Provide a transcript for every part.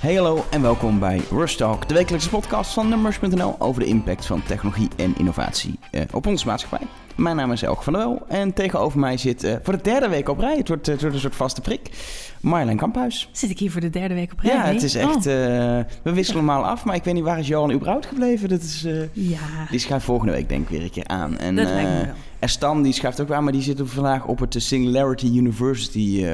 Hey hallo en welkom bij Rust Talk, de wekelijkse podcast van Numbers.nl over de impact van technologie en innovatie eh, op onze maatschappij. Mijn naam is Elke van der Wel en tegenover mij zit eh, voor de derde week op rij, het wordt, eh, het wordt een soort vaste prik, Marjolein Kamphuis. Zit ik hier voor de derde week op rij? Ja, het is echt, Oh, eh, we wisselen normaal af, maar ik weet niet waar is Johan überhaupt gebleven. Dat is, ja, die schuift volgende week denk ik weer een keer aan. En, dat lijkt me wel. Erstan die schuift ook aan, maar die zit vandaag op het Singularity University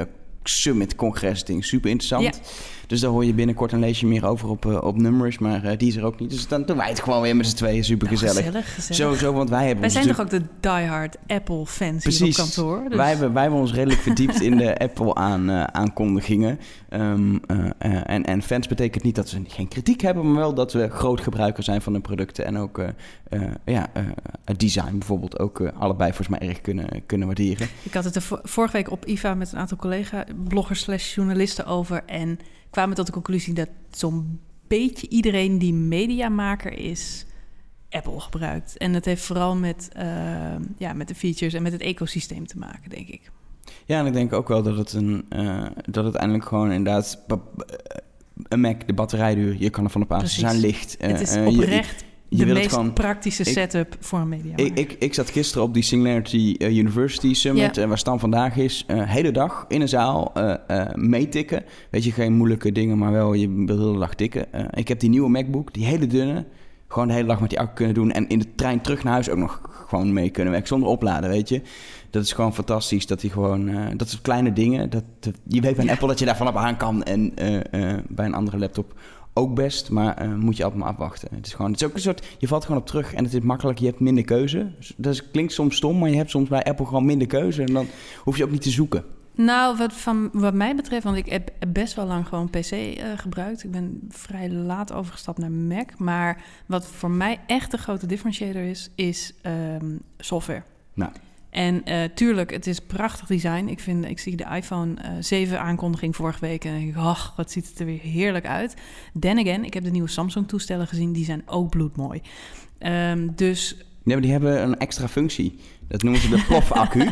Summit congres ding. Super interessant. Dus daar hoor je binnenkort een lees je meer over op, eh, op Numbers, maar eh, die is er ook niet. Dus dan doen wij het gewoon weer met z'n tweeën. Super Nou, gezellig. gezellig, gezellig. Sowieso, want wij hebben Wij zijn toch ook de diehard Apple-fans hier Precies. op kantoor? Dus Wij, hebben, wij hebben ons redelijk verdiept in de Apple-aankondigingen. Ehm, eh, en, en fans betekent niet dat we geen kritiek hebben, maar wel dat we groot gebruiker zijn van de producten. En ook ja, het design bijvoorbeeld ook allebei volgens mij erg kunnen, kunnen waarderen. Ik had het er vo- vorige week op IFA met een aantal collega-bloggers slash journalisten over. En kwamen tot de conclusie dat zo'n beetje iedereen die mediamaker is, Apple gebruikt. En dat heeft vooral met, eh, ja, met de features en met het ecosysteem te maken, denk ik. Ja, en ik denk ook wel dat het, een, eh, dat het eindelijk gewoon inderdaad... eh, Een Mac, de batterijduur, je kan er van op aan. Zijn licht. Het is je- oprecht je de meest gewoon- praktische ik- setup voor een mediamaker. Ik, ik, ik zat gisteren op die Singularity eh, University Summit, Ja. eh, waar Stan vandaag is. eh hele dag in een zaal meetikken. Weet je, geen moeilijke dingen, maar wel je de hele dag tikken. Ik heb die nieuwe MacBook, die hele dunne. Gewoon de hele dag met die accu kunnen doen. En in de trein terug naar huis ook nog gewoon mee kunnen werken. Zonder opladen, weet je. Dat is gewoon fantastisch. Dat die gewoon... dat soort kleine dingen. Dat, je weet bij een Apple dat je daar vanaf aan kan. En bij een andere laptop ook best. Maar eh, moet je altijd maar afwachten. Het is gewoon... Het is ook een soort... Je valt gewoon op terug en het is makkelijk. Je hebt minder keuze. Dus Dat is- klinkt soms stom, maar je hebt soms bij Apple gewoon minder keuze. En dan hoef je ook niet te zoeken. Nou, wat, van, wat mij betreft, want ik heb best wel lang gewoon PC eh, gebruikt. Ik ben vrij laat overgestapt naar Mac. Maar wat voor mij echt de grote differentiator is, is ehm, software. Nou. En eh, tuurlijk, het is prachtig design. Ik, vind, ik zie de iPhone eh 7 aankondiging vorige week en denk ik, ach, wat ziet het er weer heerlijk uit. Then again, ik heb de nieuwe Samsung toestellen gezien, die zijn ook bloedmooi. Ehm, dus Nee, maar die hebben een extra functie. Dat noemen ze de plof-accu.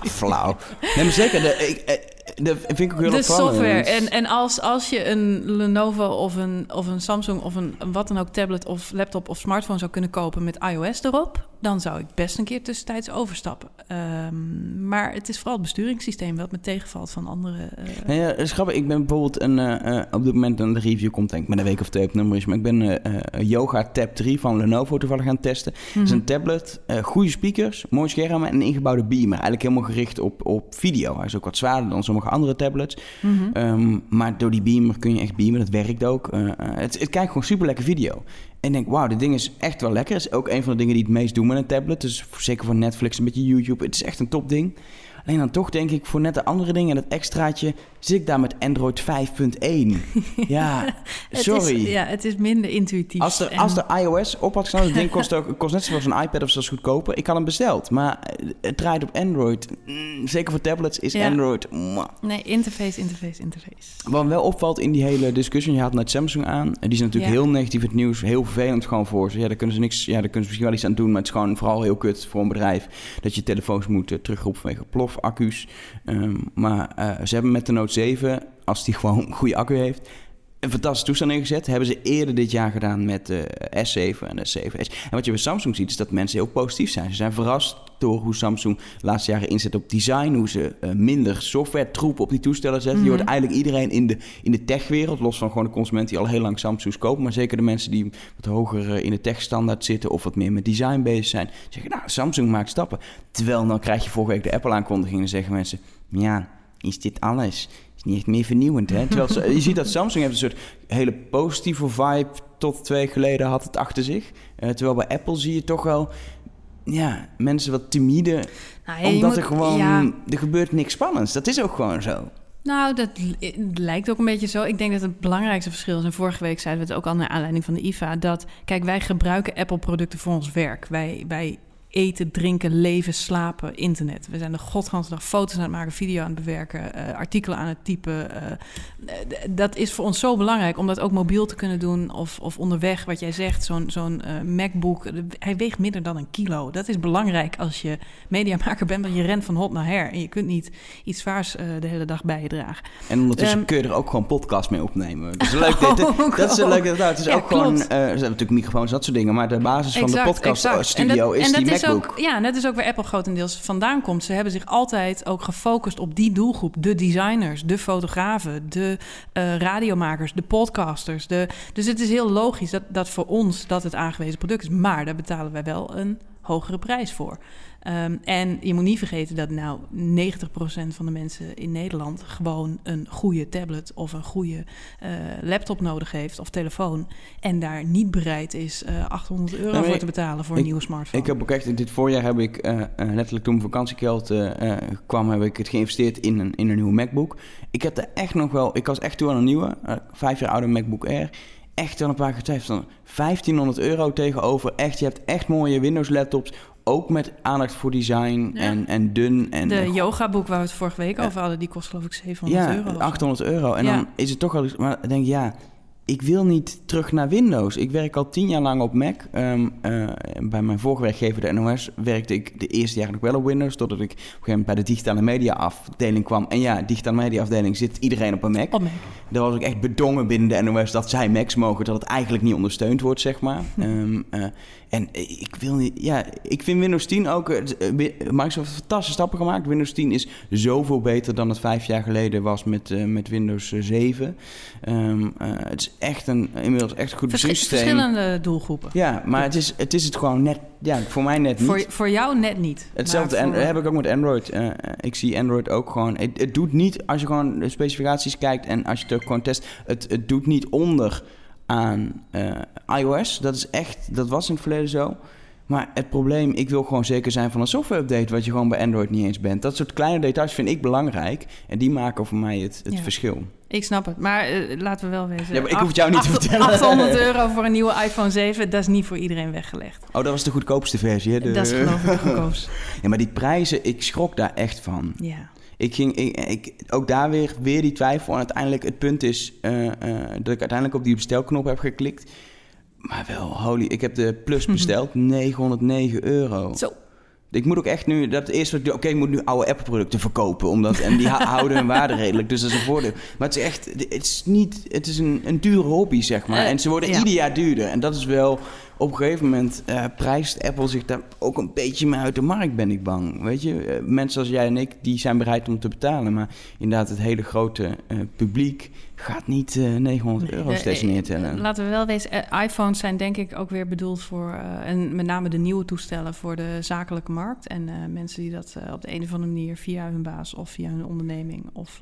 Flauw. Nee, maar zeker. De, ik, eh, dat vind ik ook heel de opvallend. software. En, en als, als je een Lenovo of een, of een Samsung of een wat dan ook tablet of laptop of smartphone zou kunnen kopen met iOS erop, dan zou ik best een keer tussentijds overstappen. Ehm, maar het is vooral het besturingssysteem wat me tegenvalt van andere. Nee, ja, is grappig. Ik ben bijvoorbeeld een, eh, eh, op dit moment een review komt, denk ik, met een week of twee op nummers. Maar ik ben Yoga Tab 3 van Lenovo toevallig gaan testen. Het is een tablet, goede speakers, mooi scherm en een ingebouwde beamer. Eigenlijk helemaal gericht op, op video. Hij is ook wat zwaarder dan sommige andere tablets. mhm. Ehm, maar door die beamer kun je echt beamen, dat werkt ook. Eh, eh, het, het kijkt gewoon super lekker video. En ik denk, wauw, dit ding is echt wel lekker. Het is ook een van de dingen die het meest doen met een tablet. Dus zeker voor Netflix, een beetje YouTube. Het is echt een topding. Alleen dan toch denk ik, voor net de andere dingen, dat extraatje, zit ik daar met Android 5.1. ja, Het sorry. is, ja, het is minder intuïtief. Als, er, En- als de iOS op had gestaan, het ding kost, ook, kost net zoals een iPad of zelfs goedkoper. Ik had hem besteld, maar eh, het draait op Android. Mm, zeker voor tablets is Ja. Android... mwah. Nee, interface, interface, interface. Wat wel opvalt in die hele discussie, je haalt net Samsung aan. En die is natuurlijk Ja. heel negatief het nieuws, heel vervelend gewoon voor ze. Ja, daar kunnen ze niks, ja, daar kunnen ze misschien wel iets aan doen, maar het is gewoon vooral heel kut voor een bedrijf dat je telefoons moet uh, terugroepen vanwege plofaccu's. Ehm, maar eh, ze hebben met de Note 7, als die gewoon een goede accu heeft, een fantastische toestand neergezet. Hebben ze eerder dit jaar gedaan met de S7 en de S7S. En wat je bij Samsung ziet, is dat mensen heel positief zijn. Ze zijn verrast door hoe Samsung de laatste jaren inzet op design. Hoe ze eh, minder software troep op die toestellen zetten. Je Mhm. hoort eigenlijk iedereen in de, in de techwereld, los van gewoon de consument die al heel lang Samsung's kopen. Maar zeker de mensen die wat hoger eh, in de techstandaard zitten of wat meer met design bezig zijn. Zeggen, nou, Samsung maakt stappen. Terwijl dan krijg je vorige week de Apple-aankondiging en dan zeggen mensen, ja, is dit alles? Is niet echt meer vernieuwend, hè? Terwijl ze- je ziet dat Samsung heeft een soort hele positieve vibe tot twee geleden had het achter zich. Eh, terwijl bij Apple zie je toch wel, ja, mensen wat timide, Nou, omdat moet- er gewoon, ja, er gebeurt niks spannends. Dat is ook gewoon zo. Nou, dat li- lijkt ook een beetje zo. Ik denk dat het belangrijkste verschil is, en vorige week zeiden we het ook al naar aanleiding van de IFA, dat, kijk, wij gebruiken Apple-producten voor ons werk. Wij, wij eten, drinken, leven, slapen, internet. We zijn de godganse dag foto's aan het maken, video aan het bewerken, uh, artikelen aan het typen. Uh, dat is voor ons zo belangrijk om dat ook mobiel te kunnen doen of, of onderweg, wat jij zegt, zo'n zo'n uh, MacBook. Hij weegt minder dan een kilo. Dat is belangrijk als je mediamaker bent, want je rent van hot naar her en je kunt niet iets zwaars de hele dag bij je dragen. En ondertussen um, kun je er ook gewoon podcast mee opnemen. Dat is leuk. dit, dit, dat is leuk. Dat, het is ja, ook klopt. gewoon, er zijn natuurlijk microfoons, dat soort dingen, maar de basis exact, van de podcast studio is die Ook, ja, dat is ook waar Apple grotendeels vandaan komt. Ze hebben zich altijd ook gefocust op die doelgroep. De designers, de fotografen, de uh, radiomakers, de podcasters. De, dus het is heel logisch dat, dat voor ons dat het aangewezen product is. Maar daar betalen wij wel een hogere prijs voor. Um, en je moet niet vergeten dat nou 90% van de mensen in Nederland gewoon een goede tablet of een goede uh, laptop nodig heeft of telefoon. En daar niet bereid is uh, 800 euro nou, voor te betalen voor ik, een nieuwe smartphone. Ik heb ook echt, dit voorjaar heb ik uh, letterlijk toen mijn vakantiegeld kwam, heb ik het geïnvesteerd in een, in een nieuwe MacBook. Ik heb er echt nog wel, ik was echt toe aan een nieuwe, vijf jaar oude MacBook Air echt wel een paar keer twijfel. 1500 euro tegenover. Echt, je hebt echt mooie Windows laptops ook met aandacht voor design en, en dun. En, de yoga-boek waar we het vorige week over hadden, die kost geloof ik 700 ja, euro. 800 euro. En dan is het toch al... Maar dan denk ja, ik wil niet terug naar Windows. Ik werk al tien jaar lang op Mac. Um, uh, bij mijn vorige werkgever, de NOS, werkte ik de eerste jaren nog wel op Windows. Totdat ik op een gegeven moment bij de digitale media afdeling kwam. En ja, digitale media afdeling zit iedereen op een Mac. Op Mac. Daar was ik echt bedongen binnen de NOS dat zij Macs mogen. Dat het eigenlijk niet ondersteund wordt, zeg maar. um, uh, en ik wil niet... Ja, ik vind Windows 10 ook... Uh, Microsoft heeft fantastische stappen gemaakt. Windows 10 is zoveel beter dan het vijf jaar geleden was met, uh, met Windows 7. Um, het is echt een, inmiddels echt een goed Vers bestuurssysteem. Verschillende doelgroepen. Ja, maar het is, het is het gewoon net... Ja, voor mij net niet. Voor, voor jou net niet. Hetzelfde en, heb ik ook met Android. Uh, ik zie Android ook gewoon... Het, het, doet niet, als je gewoon de specificaties kijkt... en als je het ook gewoon test... Het, het doet niet onder aan uh, iOS. Dat is echt... Dat was in het verleden zo. Maar het probleem, ik wil gewoon zeker zijn van een software-update... wat je gewoon bij Android niet eens bent. Dat soort kleine details vind ik belangrijk. En die maken voor mij het, het ja. verschil. Ik snap het, maar uh, laten we wel wezen. Ja, maar ik hoef het jou niet te vertellen. 800 euro voor een nieuwe iPhone 7, dat is niet voor iedereen weggelegd. Oh, dat was de goedkoopste versie, hè? De... Dat is geloof ik de goedkoopste. ja, maar die prijzen, ik schrok daar echt van. Ja. Ik ging, ik, ik, ook daar weer, weer die twijfel. En uiteindelijk, het punt is uh, uh, dat ik uiteindelijk op die bestelknop heb geklikt. Maar wel, holy, ik heb de Plus besteld, 909 euro. Zo. Ik moet ook echt nu, dat eerst wat oké, okay, ik moet nu oude Apple-producten verkopen, omdat en die houden hun waarde redelijk, dus dat is een voordeel. Maar het is echt, het is niet, het is een, een dure hobby zeg maar, uh, en ze worden ja. ieder jaar duurder en dat is wel op een gegeven moment uh, prijst Apple zich daar ook een beetje mee uit de markt, ben ik bang. Weet je, uh, mensen als jij en ik, die zijn bereid om te betalen. Maar inderdaad, het hele grote uh, publiek gaat niet 900 euro steeds neertellen. Laten we wel wezen, iPhones zijn denk ik ook weer bedoeld voor, en met name de nieuwe toestellen, voor de zakelijke markt. En mensen die dat op de een of andere manier via hun baas of via hun onderneming of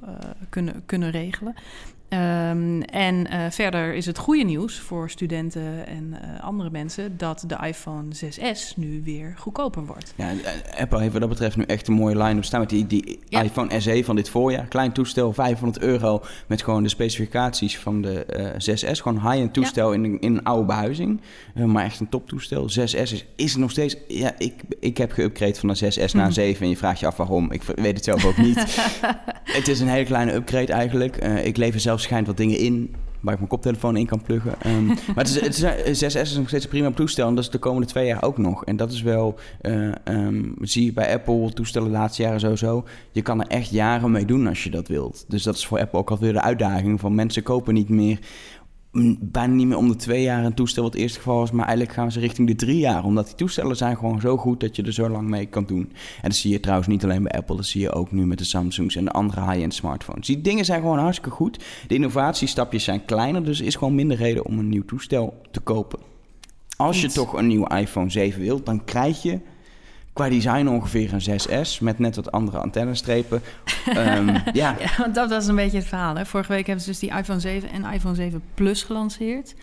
kunnen, kunnen regelen. Um, en uh, verder is het goede nieuws voor studenten en uh, andere mensen dat de iPhone 6S nu weer goedkoper wordt. Ja, Apple heeft wat dat betreft nu echt een mooie line-up staan met die, die ja. iPhone SE van dit voorjaar. Klein toestel, 500 euro met gewoon de specificaties van de uh, 6S. Gewoon high-end toestel ja. in, in een oude behuizing, maar echt een toptoestel. 6S is, is nog steeds... Ja, ik, ik heb geüpgrade van de 6S naar een 7 en je vraagt je af waarom. Ik weet het zelf ook niet. het is een hele kleine upgrade eigenlijk. ik lever zelf schijnt wat dingen in waar ik mijn koptelefoon in kan pluggen. Um, maar het is, het is, 6S is nog steeds een prima toestel en dat is de komende twee jaar ook nog. En dat is wel, uh, um, zie je bij Apple toestellen de laatste jaren sowieso. Je kan er echt jaren mee doen als je dat wilt. Dus dat is voor Apple ook altijd weer de uitdaging van mensen kopen niet meer bijna niet meer om de twee jaar een toestel wat het eerste geval was, maar eigenlijk gaan ze richting de drie jaar, omdat die toestellen zijn gewoon zo goed dat je er zo lang mee kan doen. En dat zie je trouwens niet alleen bij Apple, dat zie je ook nu met de Samsungs en de andere high-end smartphones. Die dingen zijn gewoon hartstikke goed. De innovatiestapjes zijn kleiner, dus is gewoon minder reden om een nieuw toestel te kopen. Als je toch een nieuwe iPhone 7 wilt, dan krijg je qua design ongeveer een 6S met net wat andere antennestrepen. um, ja. ja, want dat was een beetje het verhaal. Hè? Vorige week hebben ze dus die iPhone 7 en iPhone 7 Plus gelanceerd.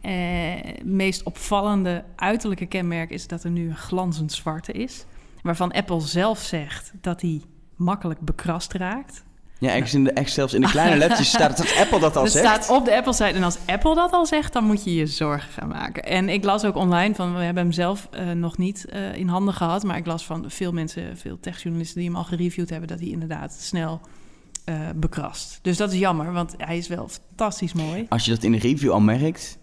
Eh, het meest opvallende uiterlijke kenmerk is dat er nu een glanzend zwarte is. Waarvan Apple zelf zegt dat hij makkelijk bekrast raakt. Ja, echt, in de, echt zelfs in de kleine lettertjes staat het dat Apple dat al Het zegt. staat op de Apple-site. En als Apple dat al zegt, dan moet je je zorgen gaan maken. En ik las ook online van, we hebben hem zelf eh, nog niet eh, in handen gehad. Maar ik las van veel mensen, veel techjournalisten die hem al gereviewd hebben, dat hij inderdaad snel eh, bekrast. Dus dat is jammer, want hij is wel fantastisch mooi. Als je dat in de review al merkt,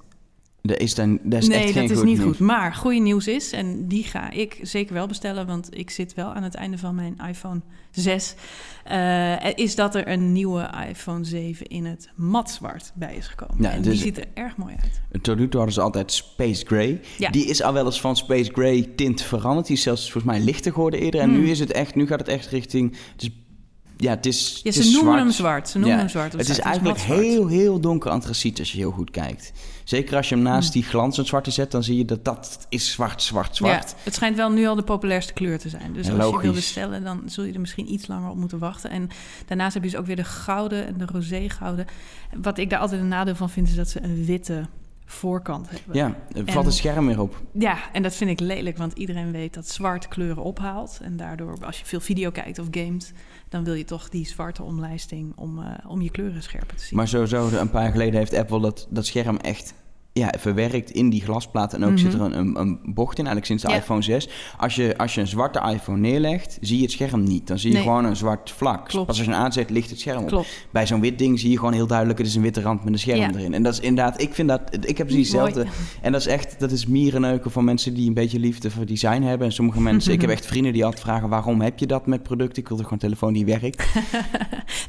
dat is, dan, dat is nee, echt geen dat is niet nieuws. goed. Maar goede nieuws is, en die ga ik zeker wel bestellen, want ik zit wel aan het einde van mijn iPhone 6, eh, is dat er een nieuwe iPhone 7 in het matzwart bij is gekomen. Ja, en dus- die ziet er erg mooi uit. Tot nu toe hadden ze altijd Space Gray. Ja. Die is al wel eens van Space Gray tint veranderd. Die is zelfs volgens mij lichter geworden eerder. En Hmm. nu is het echt, nu gaat het echt richting. Dus, ja, het is. Ja, het ze is noemen zwart. hem zwart. Ze noemen Ja, hem zwart. Het is eigenlijk heel, heel donker antraciet als je heel goed kijkt. Zeker als je hem naast die glanzend zwarte zet, dan zie je dat dat is zwart, zwart, zwart. Ja, het schijnt wel nu al de populairste kleur te zijn. Dus als je wil bestellen, dan zul je er misschien iets langer op moeten wachten. En daarnaast heb je dus ook weer de gouden en de rosé gouden. Wat ik daar altijd een nadeel van vind, is dat ze een witte voorkant hebben. Ja, er valt En- het scherm weer op. Ja, en dat vind ik lelijk, want iedereen weet dat zwart kleuren ophaalt. En daardoor, als je veel video kijkt of gamet, dan wil je toch die zwarte omlijsting om, eh, om je kleuren scherper te zien. Maar sowieso, een paar jaar geleden heeft Apple dat, dat scherm echt ja, verwerkt in die glasplaat. En ook Mhm. zit er een, een, bocht in, eigenlijk sinds de Ja. iPhone 6. Als je, als je een zwarte iPhone neerlegt, zie je het scherm niet. Dan zie je Nee. gewoon een zwart vlak. Klopt. Pas als je hem aanzet, ligt het scherm op. Klopt. Bij zo'n wit ding zie je gewoon heel duidelijk, het is een witte rand met een scherm Ja. erin. En dat is inderdaad, ik vind dat, ik heb precies hetzelfde. En dat is echt, dat is mierenneuken van mensen die een beetje liefde voor design hebben. En sommige mensen, ik heb echt vrienden die altijd vragen, waarom heb je dat met producten? Ik wil toch gewoon een telefoon die werkt.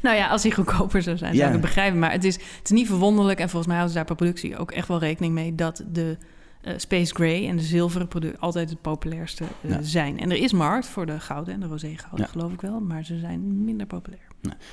Nou ja, als die goedkoper zou zijn, zou ik het begrijpen. Maar het is, het is niet verwonderlijk. En volgens mij houden ze daar per productie ook echt wel rekening mee... dat de eh, Space Gray en de zilveren producten altijd het populairste eh, Ja. zijn. En er is markt voor de gouden en de roze gouden, Ja. geloof ik wel. Maar ze zijn minder populair.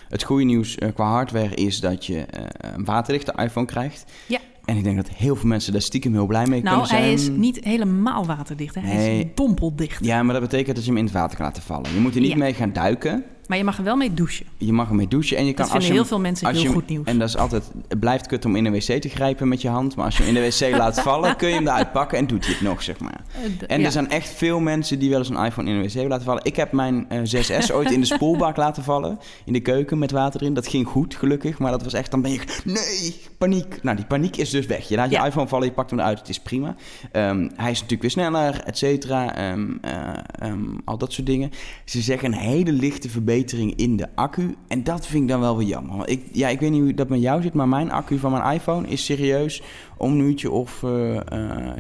Het goede nieuws eh, qua hardware is dat je een waterdichte iPhone krijgt. Ja. En ik denk dat heel veel mensen daar stiekem heel blij mee Nou, kunnen zijn. hij is niet helemaal waterdicht. Hè? Hij is dompeldicht. Ja, maar dat betekent dat je hem in het water kan laten vallen. Je moet er niet mee gaan duiken. Maar je mag er wel mee douchen. Je mag ermee douchen en je kan Dat als vinden je heel veel mensen heel je goed nieuws. En dat is altijd, het blijft kut om in een wc te grijpen met je hand. Maar als je hem in de wc laat vallen, kun je hem eruit pakken en doet hij het nog, zeg maar. Eh, En ja. er zijn echt veel mensen die wel eens een iPhone in een wc laten vallen. Ik heb mijn eh, 6S ooit in de spoelbak laten vallen. In de keuken met water erin. Dat ging goed, gelukkig. Maar dat was echt, dan ben je, nee, paniek. Nou, die paniek is dus weg. Je laat je Ja. iPhone vallen, je pakt hem eruit, het is prima. Ehm, hij is natuurlijk weer sneller, et cetera. Ehm, eh, ehm, al dat soort dingen. Ze zeggen een hele lichte verbetering in de accu. En dat vind ik dan wel weer jammer. Ik, ja, ik weet niet hoe dat met jou zit, maar mijn accu van mijn iPhone is serieus om een uurtje of eh, eh,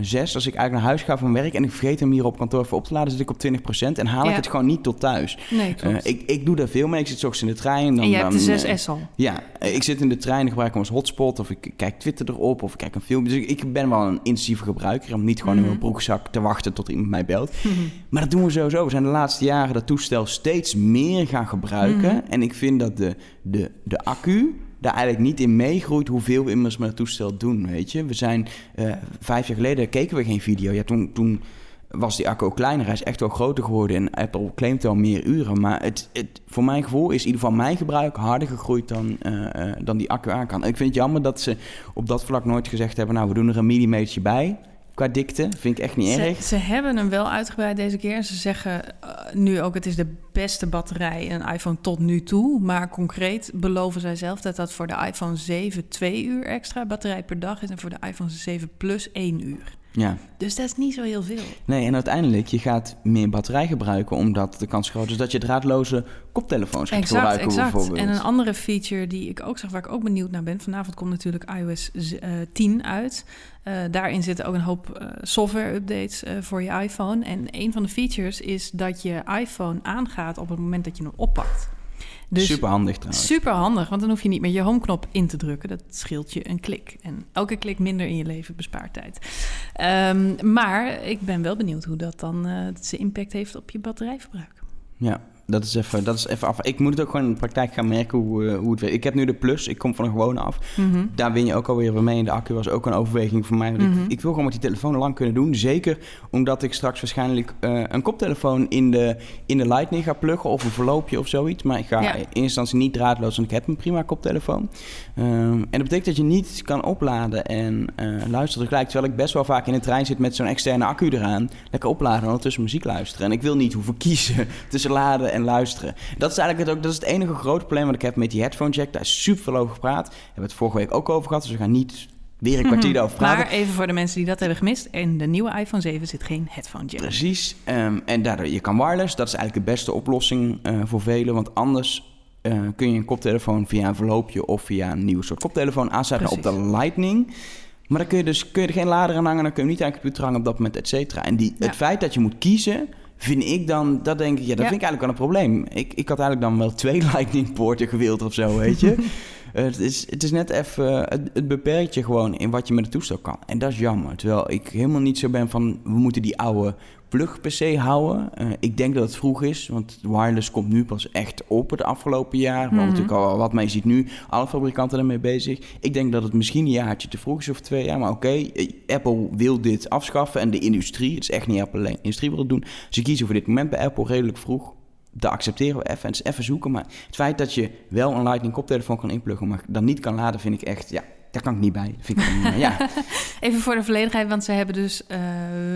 zes. Als ik eigenlijk naar huis ga van werk en ik vergeet hem hier op kantoor voor op te laden, zit ik op 20% en haal ik het gewoon niet tot thuis. Nee, Eh, ik, ik doe daar veel mee. Ik zit straks in de trein. Dan, en je hebt de dan, 6S al. ja, ik zit in de trein, ik gebruik hem als hotspot of ik kijk Twitter erop of ik kijk een film. Dus ik, ik ben wel een intensieve gebruiker om niet gewoon in Mhm. mijn broekzak te wachten tot iemand mij belt. Maar dat doen we sowieso. We zijn de laatste jaren dat toestel steeds meer gaan gebruiken. Mhm. En ik vind dat de, de, de accu daar eigenlijk niet in meegroeit hoeveel we immers met het toestel doen, weet je. We zijn, eh, vijf jaar geleden keken we geen video. Ja, toen... toen was die accu kleiner. Hij is echt wel groter geworden en Apple claimt wel meer uren. Maar het, het, voor mijn gevoel is in ieder geval mijn gebruik harder gegroeid dan, eh, eh, dan die accu aan kan. Ik vind het jammer dat ze op dat vlak nooit gezegd hebben... nou, we doen er een millimetertje bij qua dikte. Vind ik echt niet Ze, erg. ze hebben hem wel uitgebreid deze keer. En ze zeggen eh, nu ook, het is de beste batterij in een iPhone tot nu toe. Maar concreet beloven zij zelf dat dat voor de iPhone 7 twee uur extra batterij per dag is. En voor de iPhone 7 Plus één uur. Ja. Dus dat is niet zo heel veel. Nee, en uiteindelijk, je gaat meer batterij gebruiken... omdat de kans groot is dat je draadloze koptelefoons gaat Exact, gebruiken exact. bijvoorbeeld. En een andere feature die ik ook zag, waar ik ook benieuwd naar ben. Vanavond komt natuurlijk iOS z- eh, 10 uit. Eh, daarin zitten ook een hoop eh, software-updates voor je iPhone. En een van de features is dat je iPhone aangaat op het moment dat je hem oppakt. Dus Super handig trouwens. super handig, want dan hoef je niet meer je homeknop in te drukken. Dat scheelt je een klik. En elke klik minder in je leven bespaart tijd. Ehm, maar ik ben wel benieuwd hoe dat dan eh, zijn impact heeft op je batterijverbruik. Ja, dat is, even, dat is even af. Ik moet het ook gewoon in de praktijk gaan merken hoe, eh, hoe het werkt. Ik heb nu de Plus, ik kom van een gewone af. Mhm. Daar win je ook alweer weer mee. En de accu was ook een overweging voor mij. Want Mhm. ik, ik wil gewoon met die telefoon lang kunnen doen. Zeker omdat ik straks waarschijnlijk eh, een koptelefoon in de, in de Lightning ga pluggen. Of een verloopje of zoiets. Maar ik ga Ja. in eerste instantie niet draadloos, want ik heb een prima koptelefoon. Ehm, en dat betekent dat je niet kan opladen en eh, luisteren tegelijk. Terwijl ik best wel vaak in de trein zit met zo'n externe accu eraan. Lekker opladen en ondertussen muziek luisteren. En ik wil niet hoeven kiezen tussen laden en en luisteren. Dat is eigenlijk het, ook, dat is het enige grote probleem wat ik heb met die headphone jack. Daar is super veel over gepraat. We hebben het vorige week ook over gehad, dus we gaan niet weer een kwartier Mhm. over praten. Maar even voor de mensen die dat hebben gemist. In de nieuwe iPhone 7 zit geen headphone jack. Precies. Ehm, en daardoor, je kan wireless. Dat is eigenlijk de beste oplossing eh, voor velen. Want anders eh, kun je een koptelefoon via een verloopje of via een nieuw soort koptelefoon aansluiten op de. Lightning. Maar dan kun je dus kun je er geen lader aan hangen, dan kun je hem niet aan je computer hangen op dat moment, et cetera. En die, Ja. het feit dat je moet kiezen, vind ik dan, dat denk ik, ja, dat Ja. vind ik eigenlijk wel een probleem. Ik, ik had eigenlijk dan wel twee Lightning poorten gewild of zo, weet je. Eh, het, is, het is net even, het, het beperkt je gewoon in wat je met het toestel kan. En dat is jammer. Terwijl ik helemaal niet zo ben van, we moeten die oude plug PC houden. Eh, ik denk dat het vroeg is, want wireless komt nu pas echt op het afgelopen jaar. Mhm. natuurlijk al wat mee ziet nu, alle fabrikanten ermee bezig. Ik denk dat het misschien een jaartje te vroeg is of twee jaar, maar oké, eh, Apple wil dit afschaffen en de industrie, het is echt niet Apple alleen, de industrie wil het doen. Ze kiezen voor dit moment bij Apple redelijk vroeg. Dat accepteren we even en het even zoeken. Maar het feit dat je wel een Lightning koptelefoon kan inpluggen, maar dan niet kan laden, vind ik echt, ja, daar kan ik niet bij. Dat Vind ik een, ja. Even voor de volledigheid, want ze hebben dus eh,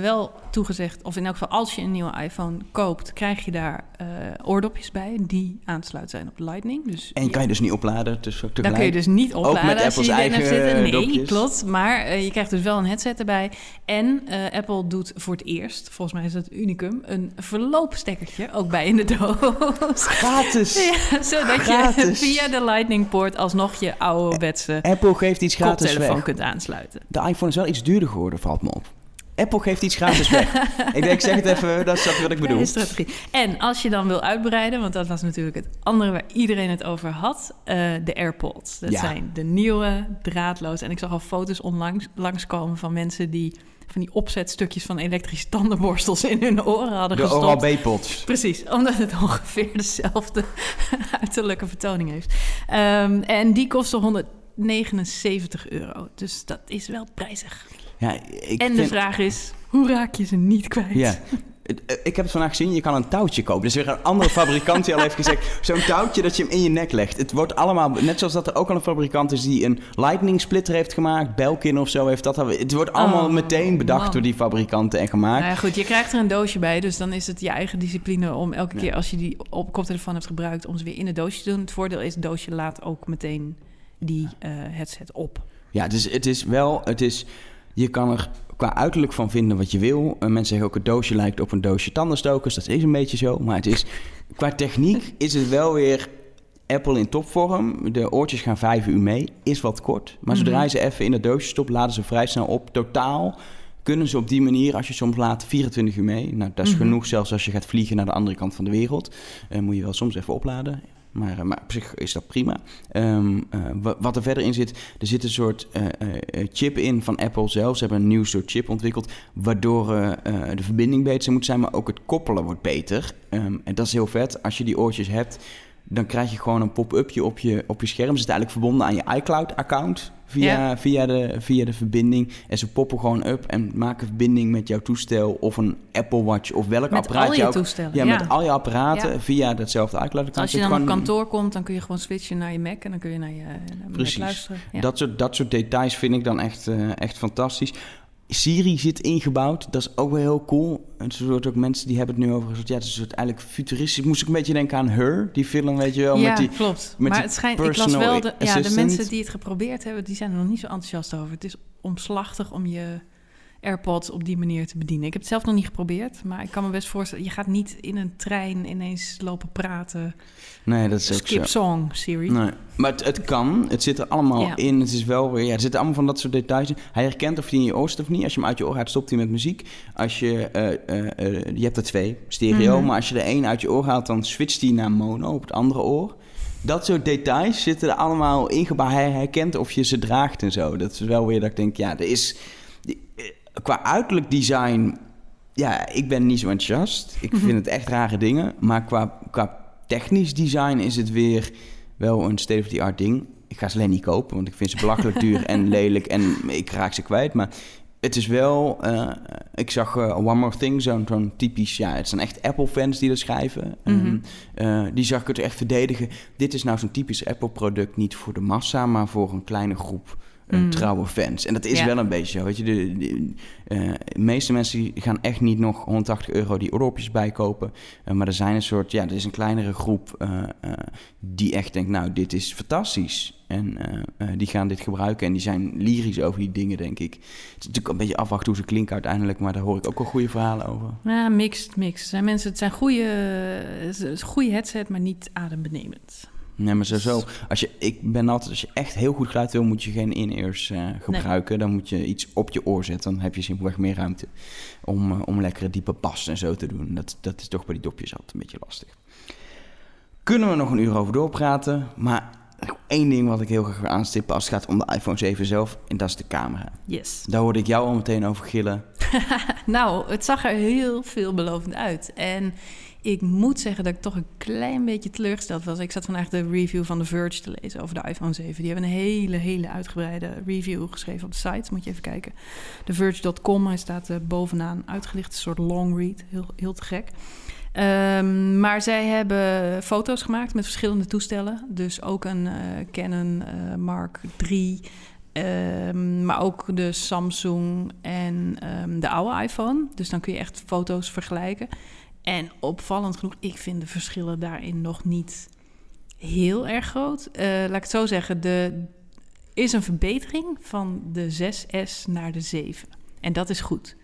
wel toegezegd... of in elk geval als je een nieuwe iPhone koopt... krijg je daar eh, oordopjes bij die aansluit zijn op Lightning. Dus En kan je dus niet opladen. Dus ook Dan tegelijk. kun je dus niet met opladen als je Apple's die erin hebt eigen, zitten. Nee, dopjes. klopt. Maar eh, je krijgt dus wel een headset erbij. En Apple doet voor het eerst, volgens mij is dat unicum... een verloopstekkertje ook bij in de doos. Gratis! Ja, zodat je Gratis. via de Lightning poort alsnog je ouderwetse Apple geeft iets gratis weg. kunt aansluiten. De iPhone is wel iets duurder geworden, valt me op. Apple geeft iets gratis weg. ik, denk, zeg het even, dat is wat ik bedoel. strategie. En als je dan wil uitbreiden, want dat was natuurlijk het andere waar iedereen het over had, eh, de AirPods. Dat zijn de nieuwe draadloos. En ik zag al foto's onlangs langskomen van mensen die van die opzetstukjes van elektrische tandenborstels in hun oren hadden de gestopt. De Oral-B-pots. Precies, omdat het ongeveer dezelfde uiterlijke vertoning heeft. Ehm, en die kostte 100 79 euro. Dus dat is wel prijzig. Ja, ik en de vraag is, hoe raak je ze niet kwijt? Ja. Eh, ik heb het vandaag gezien, je kan een touwtje kopen. Dus weer een andere fabrikant die al heeft gezegd... zo'n touwtje dat je hem in je nek legt. Het wordt allemaal... Net zoals dat er ook al een fabrikant is die een lightning splitter heeft gemaakt. Belkin of zo heeft dat. Het wordt allemaal oh, meteen bedacht door die fabrikanten en gemaakt. Nou ja, goed, je krijgt er een doosje bij. Dus dan is het je eigen discipline om elke keer als je die op koptelefoon hebt gebruikt... om ze weer in het doosje te doen. Het voordeel is, het doosje laat ook meteen die eh, headset op. Ja, het is, het is wel... Het is, je kan er qua uiterlijk van vinden wat je wil. Eh, mensen zeggen ook het doosje lijkt op een doosje tandenstokers. Dat is een beetje zo. Maar het is, qua techniek is het wel weer Apple in topvorm. De oortjes gaan vijf uur mee. Is wat kort. Maar zodra Mhm. je ze even in het doosje stopt, laden ze vrij snel op. Totaal kunnen ze op die manier, als je soms laat, 24 uur mee. Nou, dat is Mhm. genoeg. Zelfs als je gaat vliegen naar de andere kant van de wereld. Eh, moet je wel soms even opladen. Maar, eh, maar op zich is dat prima. Ehm, eh, wa- wat er verder in zit, er zit een soort eh, chip in van Apple zelf. Ze hebben een nieuw soort chip ontwikkeld, waardoor de verbinding beter moet zijn, maar ook het koppelen wordt beter. Ehm, en dat is heel vet. Als je die oortjes hebt, dan krijg je gewoon een pop-upje op je, op je scherm. Ze zit eigenlijk verbonden aan je iCloud-account via, Ja. via, de, via de verbinding. En ze poppen gewoon up en maken verbinding met jouw toestel of een Apple Watch of welk Met apparaat al je toestellen. ja, met al je apparaten Ja. via datzelfde iCloud-account. Als je dan op kantoor komt, dan kun je gewoon switchen naar je Mac en dan kun je naar je, naar Precies. luisteren. Ja. Dat, soort, dat soort details vind ik dan echt, eh, echt fantastisch. Siri zit ingebouwd, dat is ook wel heel cool. Een soort ook mensen die hebben het nu over soort, ja, het is een soort eigenlijk futuristisch. Moest ik een beetje denken aan Her, die film, weet je wel, ja, met die klopt. met maar die het schijnt, ik las wel, de, ja, de mensen die het geprobeerd hebben, die zijn er nog niet zo enthousiast over. Het is omslachtig om je AirPods op die manier te bedienen. Ik heb het zelf nog niet geprobeerd, maar ik kan me best voorstellen, je gaat niet in een trein ineens lopen praten. Nee, dat is ook Skip song, Siri. Nee, maar het, het kan. Het zit er allemaal Ja. in. Het is wel weer, ja, er zitten allemaal van dat soort details in. Hij herkent of hij in je oor of niet. Als je hem uit je oor gaat, stopt hij met muziek. Als je, eh, eh, eh, je hebt er twee, stereo. Mhm. Maar als je er één uit je oor haalt, dan switcht hij naar mono op het andere oor. Dat soort details zitten er allemaal ingebouwd. Hij herkent of je ze draagt en zo. Dat is wel weer dat ik denk, ja, er is... Qua uiterlijk design, ja, ik ben niet zo enthousiast. Ik vind het echt rare dingen. Maar qua, qua technisch design is het weer wel een state-of-the-art ding. Ik ga ze alleen niet kopen, want ik vind ze belachelijk duur en lelijk en ik raak ze kwijt. Maar het is wel, eh, ik zag eh, One More Thing, zo'n typisch, ja, het zijn echt Apple-fans die dat schrijven. Mhm. Ehm, eh, die zag ik het echt verdedigen. Dit is nou zo'n typisch Apple-product, niet voor de massa, maar voor een kleine groep Mm. trouwe fans. En dat is Ja. wel een beetje zo. Weet je, de, de, eh, de meeste mensen gaan echt niet nog 180 euro die oordopjes bijkopen. Eh, maar er zijn een soort, ja, er is een kleinere groep eh, eh, die echt denkt, nou, dit is fantastisch. En eh, eh, die gaan dit gebruiken en die zijn lyrisch over die dingen, denk ik. Het is natuurlijk een beetje afwachten hoe ze klinken uiteindelijk, maar daar hoor ik ook wel goede verhalen over. Ja, mixed, mixed. Zijn mensen, het zijn goede, het is een goede headset, maar niet adembenemend. Nee, maar sowieso, als je, ik ben altijd, als je echt heel goed geluid wil, moet je geen in-ears eh, gebruiken. Dan moet je iets op je oor zetten. Dan heb je simpelweg meer ruimte om, eh, om lekkere diepe bas en zo te doen. Dat, dat is toch bij die dopjes altijd een beetje lastig. Kunnen we nog een uur over doorpraten, maar één ding wat ik heel graag wil aanstippen als het gaat om de iPhone 7 zelf, en dat is de camera. Yes. Daar hoorde ik jou al meteen over gillen. Nou, het zag er heel veelbelovend uit. En ik moet zeggen dat ik toch een klein beetje teleurgesteld was. Ik zat vandaag de review van The Verge te lezen over de iPhone 7. Die hebben een hele, hele uitgebreide review geschreven op de site. Moet je even kijken. TheVerge.com, hij staat er bovenaan uitgelicht. Een soort long read, heel, heel te gek. Ehm, maar zij hebben foto's gemaakt met verschillende toestellen. Dus ook een eh, Canon eh, Mark III... Ehm, maar ook de Samsung en ehm, de oude iPhone. Dus dan kun je echt foto's vergelijken. En opvallend genoeg, ik vind de verschillen daarin nog niet heel erg groot. Eh, laat ik het zo zeggen, er is een verbetering van de 6S naar de 7. En dat is goed.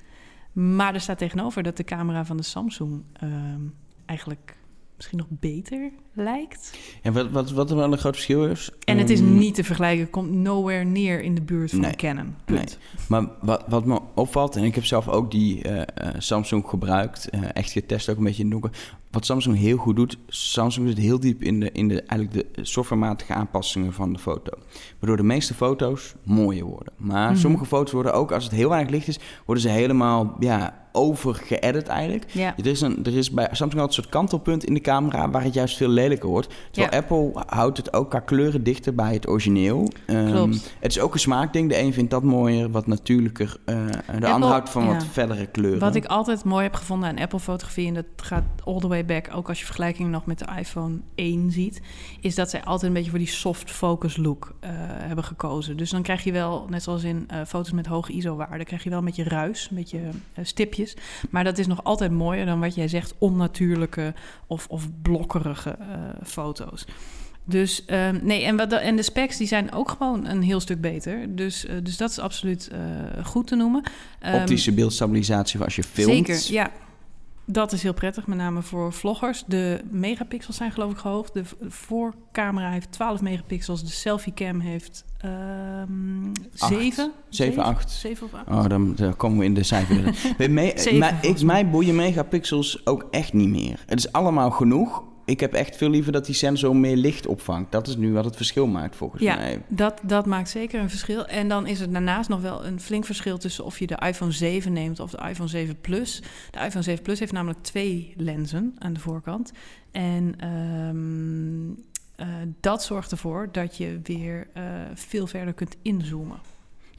Maar er staat tegenover dat de camera van de Samsung ehm, eigenlijk misschien nog beter lijkt. En wat, wat, wat er wel een groot verschil is... En het is ehm, niet te vergelijken, komt nowhere neer in de buurt van Nee. Canon. Punt. Nee. Maar wat, wat me opvalt, en ik heb zelf ook die eh, eh, Samsung gebruikt, eh, echt getest ook een beetje in het donker. Wat Samsung heel goed doet, Samsung zit heel diep in de, in de, eigenlijk de softwarematige aanpassingen van de foto. Waardoor de meeste foto's mooier worden. Maar Mhm. sommige foto's worden ook, als het heel weinig licht is, worden ze helemaal ja, overgeëdit eigenlijk. Ja. Er is, een, er is bij Samsung altijd een soort kantelpunt in de camera waar het juist veel lelijker wordt. Terwijl Ja. Apple houdt het ook qua kleuren dichter bij het origineel. Ehm, Klopt. Het is ook een smaakding. De een vindt dat mooier, wat natuurlijker. eh, de Apple- ander houdt van wat verdere kleuren. Wat ik altijd mooi heb gevonden aan Apple-fotografie, en dat gaat all the way back, ook als je vergelijking nog met de iPhone 1 ziet, is dat zij altijd een beetje voor die soft focus look eh, hebben gekozen. Dus dan krijg je wel, net zoals in eh, foto's met hoge ISO-waarde, krijg je wel een beetje ruis, een beetje stipjes. Maar dat is nog altijd mooier dan wat jij zegt, onnatuurlijke of, of blokkerige foto's. Dus ehm, nee, en, wat de, en de specs die zijn ook gewoon een heel stuk beter. Dus, eh, dus dat is absoluut eh, goed te noemen. Ehm, Optische beeldstabilisatie voor als je filmt. Zeker, ja. Dat is heel prettig, met name voor vloggers. De megapixels zijn geloof ik hoog. De voorcamera heeft 12 megapixels. De selfiecam heeft Acht. 7. Zeven, acht. 7 of 8. Oh, dan, dan komen we in de cijfers. Me, mij boeien megapixels ook echt niet meer. Het is allemaal genoeg. Ik heb echt veel liever dat die sensor meer licht opvangt. Dat is nu wat het verschil maakt volgens Ja. mij. Dat, dat maakt zeker een verschil. En dan is er daarnaast nog wel een flink verschil tussen of je de iPhone 7 neemt of de iPhone 7 Plus. De iPhone 7 Plus heeft namelijk twee lenzen aan de voorkant. En ehm, eh, dat zorgt ervoor dat je weer eh, veel verder kunt inzoomen.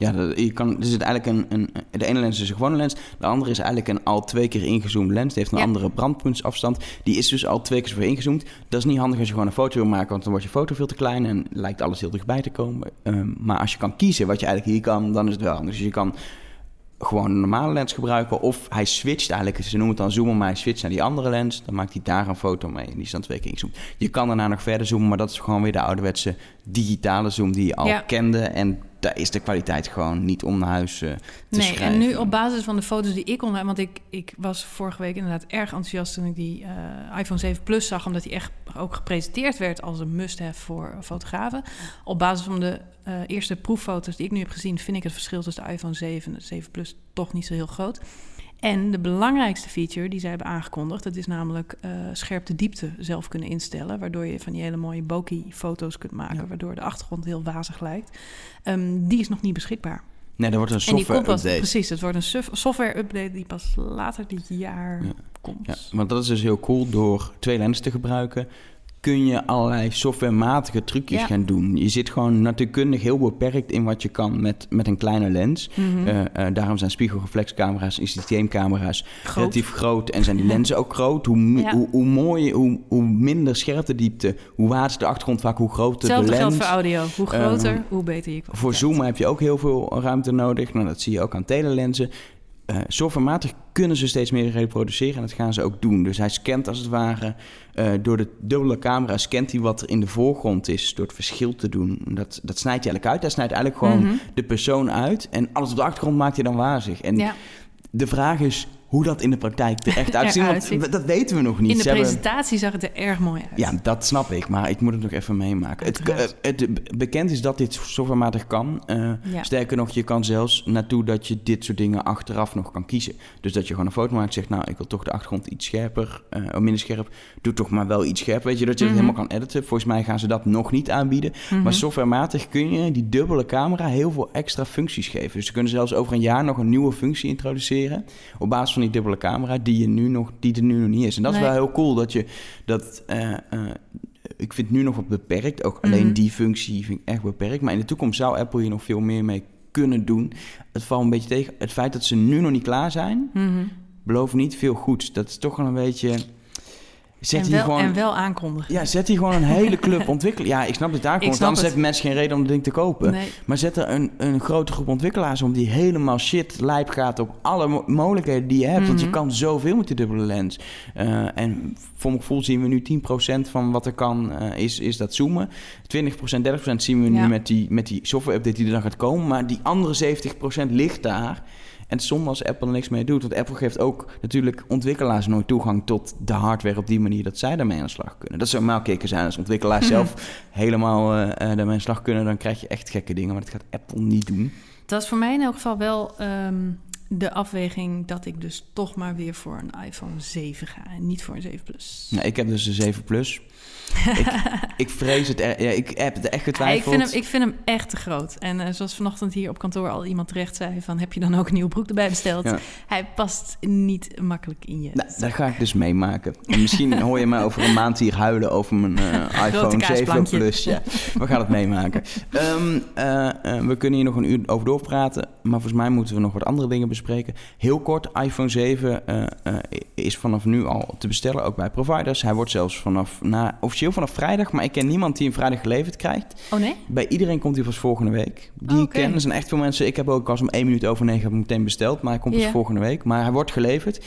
Ja, je kan, er zit eigenlijk een, een, de ene lens is een gewone lens. De andere is eigenlijk een al twee keer ingezoomd lens. Die heeft een Ja. andere brandpuntsafstand. Die is dus al twee keer zoveel ingezoomd. Dat is niet handig als je gewoon een foto wil maken, want dan wordt je foto veel te klein en lijkt alles heel dichtbij te komen. Ehm, maar als je kan kiezen wat je eigenlijk hier kan, dan is het wel handig. Dus je kan gewoon een normale lens gebruiken. Of hij switcht eigenlijk, ze noemen het dan zoomen, maar hij switcht naar die andere lens. Dan maakt hij daar een foto mee en die is dan twee keer ingezoomd. Je kan daarna nog verder zoomen, maar dat is gewoon weer de ouderwetse digitale zoom die je al Ja. kende. En daar is de kwaliteit gewoon niet om naar huis eh, te Nee, schrijven. en nu op basis van de foto's die ik online... Want ik, ik was vorige week inderdaad erg enthousiast toen ik die eh, iPhone 7 Plus zag... omdat die echt ook gepresenteerd werd als een must-have voor fotografen. Op basis van de eh, eerste proeffoto's die ik nu heb gezien... vind ik het verschil tussen de iPhone 7 en de 7 Plus toch niet zo heel groot. En de belangrijkste feature die zij hebben aangekondigd... dat is namelijk eh scherpte diepte zelf kunnen instellen... waardoor je van die hele mooie bokeh-foto's kunt maken... Ja. waardoor de achtergrond heel wazig lijkt. Ehm, die is nog niet beschikbaar. Nee, er wordt een En die software komt pas, update. precies, het wordt een suf- software update die pas later dit jaar Ja. komt. Ja, want dat is dus heel cool door twee lenzen te gebruiken. Kun je allerlei softwarematige trucjes Ja. gaan doen. Je zit gewoon natuurkundig heel beperkt in wat je kan met, met een kleine lens. Mhm. Eh, eh, daarom zijn spiegelreflexcamera's en systeemcamera's Groot. relatief groot en zijn die lenzen ook groot. Hoe, Ja. hoe, hoe mooier, hoe, hoe minder scherpte diepte, hoe waard is de achtergrond vaak, hoe groter Hetzelfde de geldt lens. voor audio. Hoe groter, Ehm, hoe beter je kwaliteit. Voor zoomen heb je ook heel veel ruimte nodig. Nou, dat zie je ook aan telelenzen. Eh softwarematig kunnen ze steeds meer reproduceren en dat gaan ze ook doen. Dus hij scant als het ware eh, door de dubbele camera scant hij wat er in de voorgrond is door het verschil te doen. Dat, dat snijdt hij eigenlijk uit. Hij snijdt eigenlijk gewoon Mhm. de persoon uit en alles op de achtergrond maakt hij dan wazig. En Ja. de vraag is hoe dat in de praktijk er echt uitziet, want dat weten we nog niet. In de Ze hebben- presentatie zag het er erg mooi uit. ja, dat snap ik, maar ik moet het nog even meemaken. Het, het, het bekend is dat dit softwarematig kan. Eh, Ja. Sterker nog, je kan zelfs naartoe dat je dit soort dingen achteraf nog kan kiezen. Dus dat je gewoon een foto maakt en zegt, nou, ik wil toch de achtergrond iets scherper, eh, of minder scherp. Doe toch maar wel iets scherper, weet je, dat je Mhm. het helemaal kan editen. Volgens mij gaan ze dat nog niet aanbieden. Mhm. Maar softwarematig kun je die dubbele camera heel veel extra functies geven. Dus ze kunnen zelfs over een jaar nog een nieuwe functie introduceren. Op basis van die dubbele camera, die, je nu nog, die er nu nog niet is. En dat is wel heel cool dat je dat. eh, eh, ik vind nu nog wat beperkt. Ook alleen Mhm. die functie vind ik echt beperkt. Maar in de toekomst zou Apple hier nog veel meer mee kunnen doen. Het valt een beetje tegen. Het feit dat ze nu nog niet klaar zijn, Mhm. belooft niet veel goeds. Dat is toch wel een beetje. Zet En, hier wel, gewoon. en wel aankondigen. Ja, zet hier gewoon een hele club ontwikkelen. Ja, ik snap dat het daar komt. Anders het. hebben mensen geen reden om het ding te kopen. Nee. Maar zet er een, een grote groep ontwikkelaars om die helemaal shit lijp gaat op alle mo- mogelijkheden die je hebt. Want je Mhm. kan zoveel met die dubbele lens. Eh, en voor mijn gevoel zien we nu 10% van wat er kan, eh, is, is dat zoomen. 20%, 30% zien we nu Ja. met die, met die software update die er dan gaat komen. Maar die andere 70% ligt daar. En het zonde als Apple er niks mee doet. Want Apple geeft ook natuurlijk ontwikkelaars nooit toegang tot de hardware op die manier dat zij daarmee aan de slag kunnen. Dat zou kicken zijn als ontwikkelaars zelf helemaal eh, daarmee aan de slag kunnen. Dan krijg je echt gekke dingen. Maar dat gaat Apple niet doen. Dat is voor mij in elk geval wel ehm, de afweging dat ik dus toch maar weer voor een iPhone 7 ga en niet voor een 7 Plus. Nou, ik heb dus de 7 Plus. ik, ik vrees het. er- ja, ik heb het echt Ja, ik, getwijfeld. vind hem, ik vind hem echt te groot. En eh, zoals vanochtend hier op kantoor al iemand terecht zei... van heb je dan ook een nieuwe broek erbij besteld? Ja. Hij past niet makkelijk in je. Nou, dat ga ik dus meemaken. En misschien hoor je mij over een maand hier huilen over mijn eh, iPhone 7 kaasplankje. Plus. Ja, we gaan het meemaken. Ehm, eh, eh, we kunnen hier nog een uur over doorpraten. Maar volgens mij moeten we nog wat andere dingen bespreken. Heel kort, iPhone 7 eh, eh, is vanaf nu al te bestellen, ook bij providers. Hij wordt zelfs vanaf, na, officieel vanaf vrijdag, maar ik ken niemand die hem vrijdag geleverd krijgt. Oh nee? Bij iedereen komt hij pas volgende week. Die Oh, ik oké. ken, er zijn echt veel mensen. Ik heb ook als om één minuut over negen heb ik hem meteen besteld, maar hij komt pas volgende week. Maar hij wordt geleverd.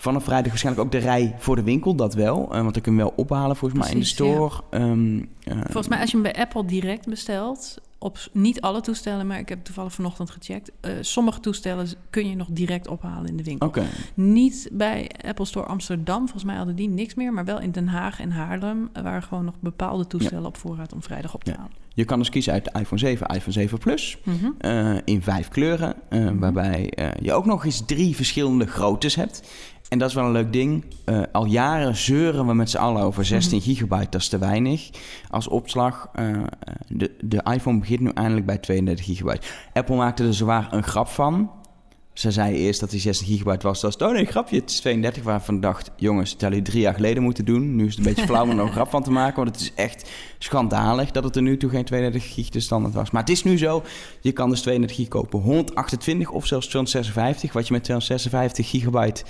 Vanaf vrijdag waarschijnlijk ook de rij voor de winkel, dat wel. Eh, want ik kun hem wel ophalen volgens mij in de store. Ehm, eh, Volgens mij als je hem bij Apple direct bestelt... op niet alle toestellen, maar ik heb toevallig vanochtend gecheckt... eh, sommige toestellen kun je nog direct ophalen in de winkel. Niet bij Apple Store Amsterdam. Volgens mij hadden die niks meer. Maar wel in Den Haag en Haarlem. Er waren gewoon nog bepaalde toestellen op voorraad om vrijdag op te Ja. halen. je kan dus kiezen uit de iPhone 7, iPhone 7 Plus. Mhm. eh, in vijf kleuren. eh, Mhm. Waarbij eh, je ook nog eens drie verschillende groottes hebt. En dat is wel een leuk ding. Eh, al jaren zeuren we met z'n allen over 16 gigabyte, dat is te weinig. Als opslag, eh, de, de iPhone begint nu eindelijk bij 32 gigabyte. Apple maakte er zwaar een grap van. Ze zei eerst dat die 16 gigabyte was. Dat was, oh nee, grapje, het is 32. Waarvan ik dacht, jongens, dat hadden jullie drie jaar geleden moeten doen. Nu is het een beetje flauw om er nog een grap van te maken. Want het is echt schandalig dat het er nu toe geen 32 gig de standaard was. Maar het is nu zo, je kan dus 32 gig kopen. 128 of zelfs 256. Wat je met 256 gigabyte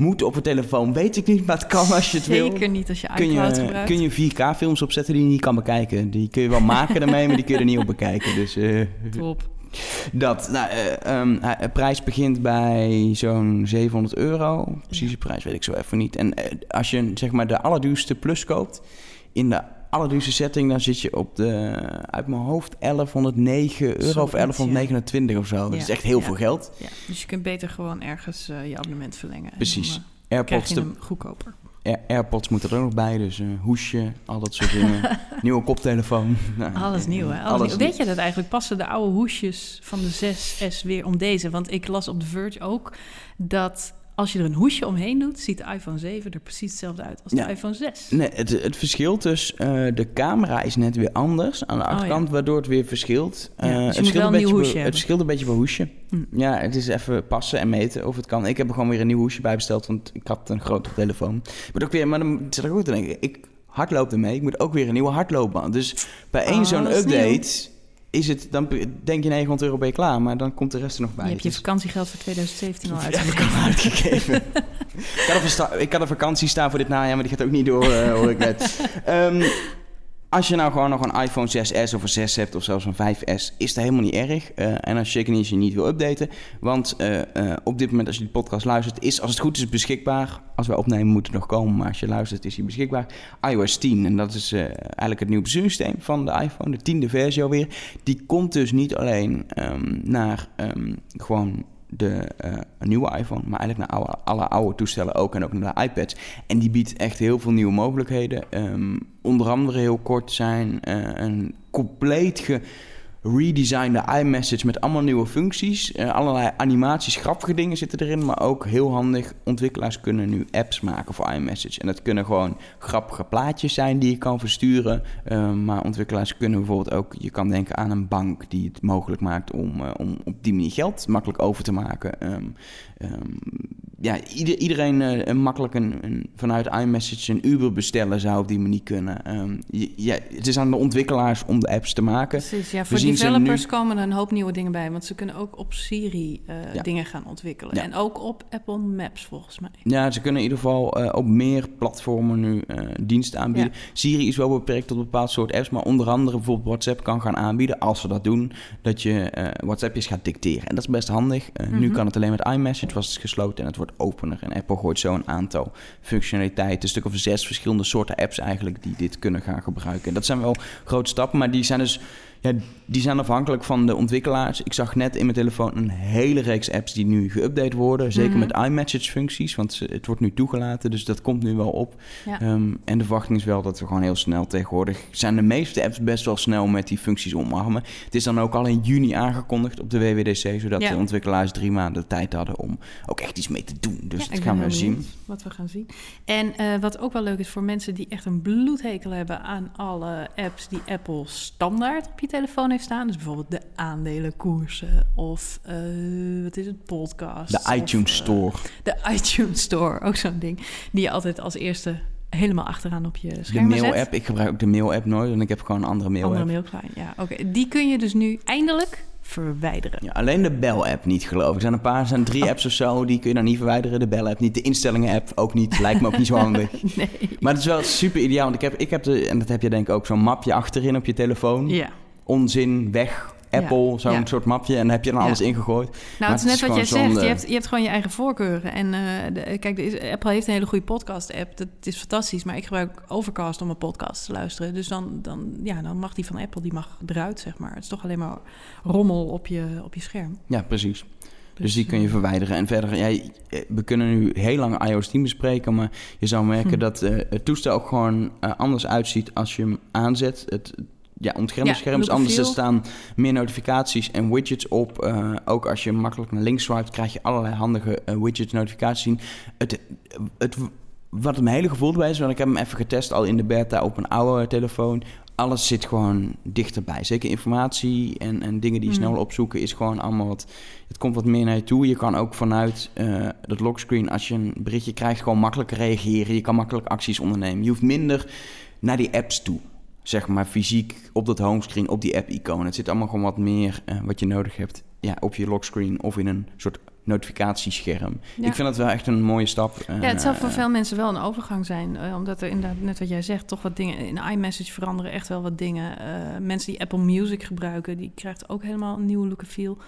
moet op een telefoon, weet ik niet. Maar het kan als je het wil. Zeker niet als je Kun iCloud je, gebruikt. kun je 4K-films opzetten die je niet kan bekijken. Die kun je wel maken daarmee, maar die kun je er niet op bekijken. Dus eh, Top. dat. Nou, eh, ehm, eh, de prijs begint bij zo'n 700 euro. Precieze prijs weet ik zo even niet. En eh, als je zeg maar de allerduurste plus koopt... in de allerduurste setting... dan zit je op de, uit mijn hoofd, 1109 euro of Zoiets, 1129 of zo. Dat is echt heel ja. veel geld. Ja, dus je kunt beter gewoon ergens eh, je abonnement verlengen. En Precies. dan, eh, AirPods, de, goedkoper. Air- AirPods moeten er ook nog bij. Dus eh, hoesje, al dat soort dingen. Nieuwe koptelefoon. Nou, Alles nieuw, hè? Alles alles nieuw. Weet je dat eigenlijk? Passen de oude hoesjes van de 6S weer om deze? Want ik las op The Verge ook dat als je er een hoesje omheen doet... ziet de iPhone 7 er precies hetzelfde uit als de Ja. iPhone 6. Nee, het, het verschil dus, eh, de camera is net weer anders aan de Oh, achterkant, waardoor het weer verschilt. Ja, dus Eh, moet het, verschilt een beetje per- hoesje het verschilt een beetje per hoesje. Hm. Ja, het is even passen en meten of het kan. Ik heb er gewoon weer een nieuw hoesje bij besteld, want ik had een grote telefoon. Maar ook weer, maar dan zit ik ook te denken, ik hardloopt ermee. Ik moet ook weer een nieuwe hardloopband. Dus bij één Oh, zo'n dat is update is het, dan denk je 900 euro ben je klaar, maar dan komt de rest er nog bij. Je hebt je Dus- vakantiegeld voor 2017 al ja, uitgegeven. al uitgegeven. ik, had een ik had een vakantie staan voor dit najaar, maar die gaat ook niet door, eh, hoor ik net. Ehm, als je nou gewoon nog een iPhone 6S of een 6 hebt of zelfs een 5S, is dat helemaal niet erg. Eh, en als je je niet wil updaten. Want eh, eh, op dit moment, als je die podcast luistert, is als het goed is beschikbaar. Als wij opnemen, moet het nog komen. Maar als je luistert, is hij beschikbaar. iOS 10. En dat is eigenlijk het nieuwe besturingssysteem van de iPhone. De tiende versie alweer. Die komt dus niet alleen ehm, naar ehm, gewoon de eh, nieuwe iPhone, maar eigenlijk naar alle oude toestellen ook en ook naar de iPads. En die biedt echt heel veel nieuwe mogelijkheden. Ehm, onder andere heel kort zijn eh, een compleet ge redesignde iMessage met allemaal nieuwe functies. Eh, allerlei animaties, grappige dingen zitten erin, maar ook heel handig. Ontwikkelaars kunnen nu apps maken voor iMessage. En dat kunnen gewoon grappige plaatjes zijn die je kan versturen. Eh, maar ontwikkelaars kunnen bijvoorbeeld ook, je kan denken aan een bank die het mogelijk maakt om, eh, om op die manier geld makkelijk over te maken. Ehm, ehm, ja, ieder, iedereen eh, makkelijk een, een- vanuit iMessage een Uber bestellen zou op die manier kunnen. Ehm, je- ja, het is aan de ontwikkelaars om de apps te maken. Precies, ja, voor developers nu- komen er een hoop nieuwe dingen bij. Want ze kunnen ook op Siri eh, Ja. dingen gaan ontwikkelen. Ja. En ook op Apple Maps volgens mij. Ja, ze kunnen in ieder geval eh, op meer platformen nu diensten aanbieden. Siri is wel beperkt tot een bepaald soort apps, maar onder andere bijvoorbeeld WhatsApp kan gaan aanbieden, als ze dat doen, dat je WhatsAppjes gaat dicteren. En dat is best handig. Nu Mhm. kan het alleen met iMessage, was het gesloten en het wordt opener. En Apple gooit zo een aantal functionaliteiten, een stuk of zes verschillende soorten apps eigenlijk, die dit kunnen gaan gebruiken. En dat zijn wel grote stappen, maar die zijn dus ja, die zijn afhankelijk van de ontwikkelaars. Ik zag net in mijn telefoon een hele reeks apps die nu geüpdate worden. Zeker Mhm. met iMessage functies, want het wordt nu toegelaten. Dus dat komt nu wel op. Ja. Ehm, en de verwachting is wel dat we gewoon heel snel tegenwoordig... zijn de meeste apps best wel snel met die functies omarmen. Het is dan ook al in juni aangekondigd op de WWDC... zodat Ja. de ontwikkelaars drie maanden de tijd hadden om ook echt iets mee te doen. Dus Ja, dat gaan we zien. Wat we gaan zien. En eh, wat ook wel leuk is voor mensen die echt een bloedhekel hebben aan alle apps die Apple standaard op je telefoon heeft staan. Dus bijvoorbeeld de aandelenkoersen of eh, wat is het, podcast. De iTunes Store. de iTunes Store, ook zo'n ding. Die je altijd als eerste helemaal achteraan op je De scherm zet. mail-app. Ik gebruik ook de mail-app nooit, want ik heb gewoon een andere mail-app. Andere mailclient, ja. Oké, die kun je dus nu eindelijk verwijderen. Ja, alleen de bel-app niet, geloof ik. Er zijn een paar, zijn drie Oh. apps of zo, die kun je dan niet verwijderen. De bel-app niet, de instellingen-app ook niet. Lijkt me ook niet zo handig. Nee. Maar het is wel super ideaal, want ik heb, ik heb de, en dat heb je denk ik ook, zo'n mapje achterin op je telefoon. Ja. Onzin, weg, Apple, zo'n ja. soort mapje. En heb je dan alles ingegooid. Nou, Maar het is net het wat jij zegt. zonde. Je hebt, je hebt gewoon je eigen voorkeuren. En eh, de, kijk, Apple heeft een hele goede podcast-app. Dat is fantastisch. Maar ik gebruik Overcast om een podcast te luisteren. Dus dan, dan, ja, dan mag die van Apple die mag eruit, zeg maar. Het is toch alleen maar rommel op je, op je scherm. Ja, precies. Dus, die kun je eh, verwijderen. En verder, ja, we kunnen nu heel lang iOS 10 bespreken, maar je zou merken Hm. dat eh, het toestel ook gewoon eh, anders uitziet als je hem aanzet. Het ja, ontgrendelscherm Ja, and anders. Er staan meer notificaties en widgets op. Eh, ook als je makkelijk naar links swipet, krijg je allerlei handige eh, widgets, notificaties zien. Het, het, wat het mijn hele gevoel bij is, want ik heb hem even getest al in de beta op een oude telefoon. Alles zit gewoon dichterbij. Zeker informatie en, en dingen die je Mhm. snel opzoeken is gewoon allemaal wat... Het komt wat meer naar je toe. Je kan ook vanuit eh dat lockscreen, als je een berichtje krijgt, gewoon makkelijker reageren. Je kan makkelijk acties ondernemen. Je hoeft minder naar die apps toe. Zeg maar fysiek op dat homescreen, op die app-icoon. Het zit allemaal gewoon wat meer eh, wat je nodig hebt ja, op je lockscreen of in een soort notificatiescherm. Ja. Ik vind dat wel echt een mooie stap. Ja, het zal voor Eh, veel mensen wel een overgang zijn. eh, omdat er inderdaad, net wat jij zegt, toch wat dingen... In iMessage veranderen echt wel wat dingen. Eh, mensen die Apple Music gebruiken, die krijgt ook helemaal een nieuwe look en feel.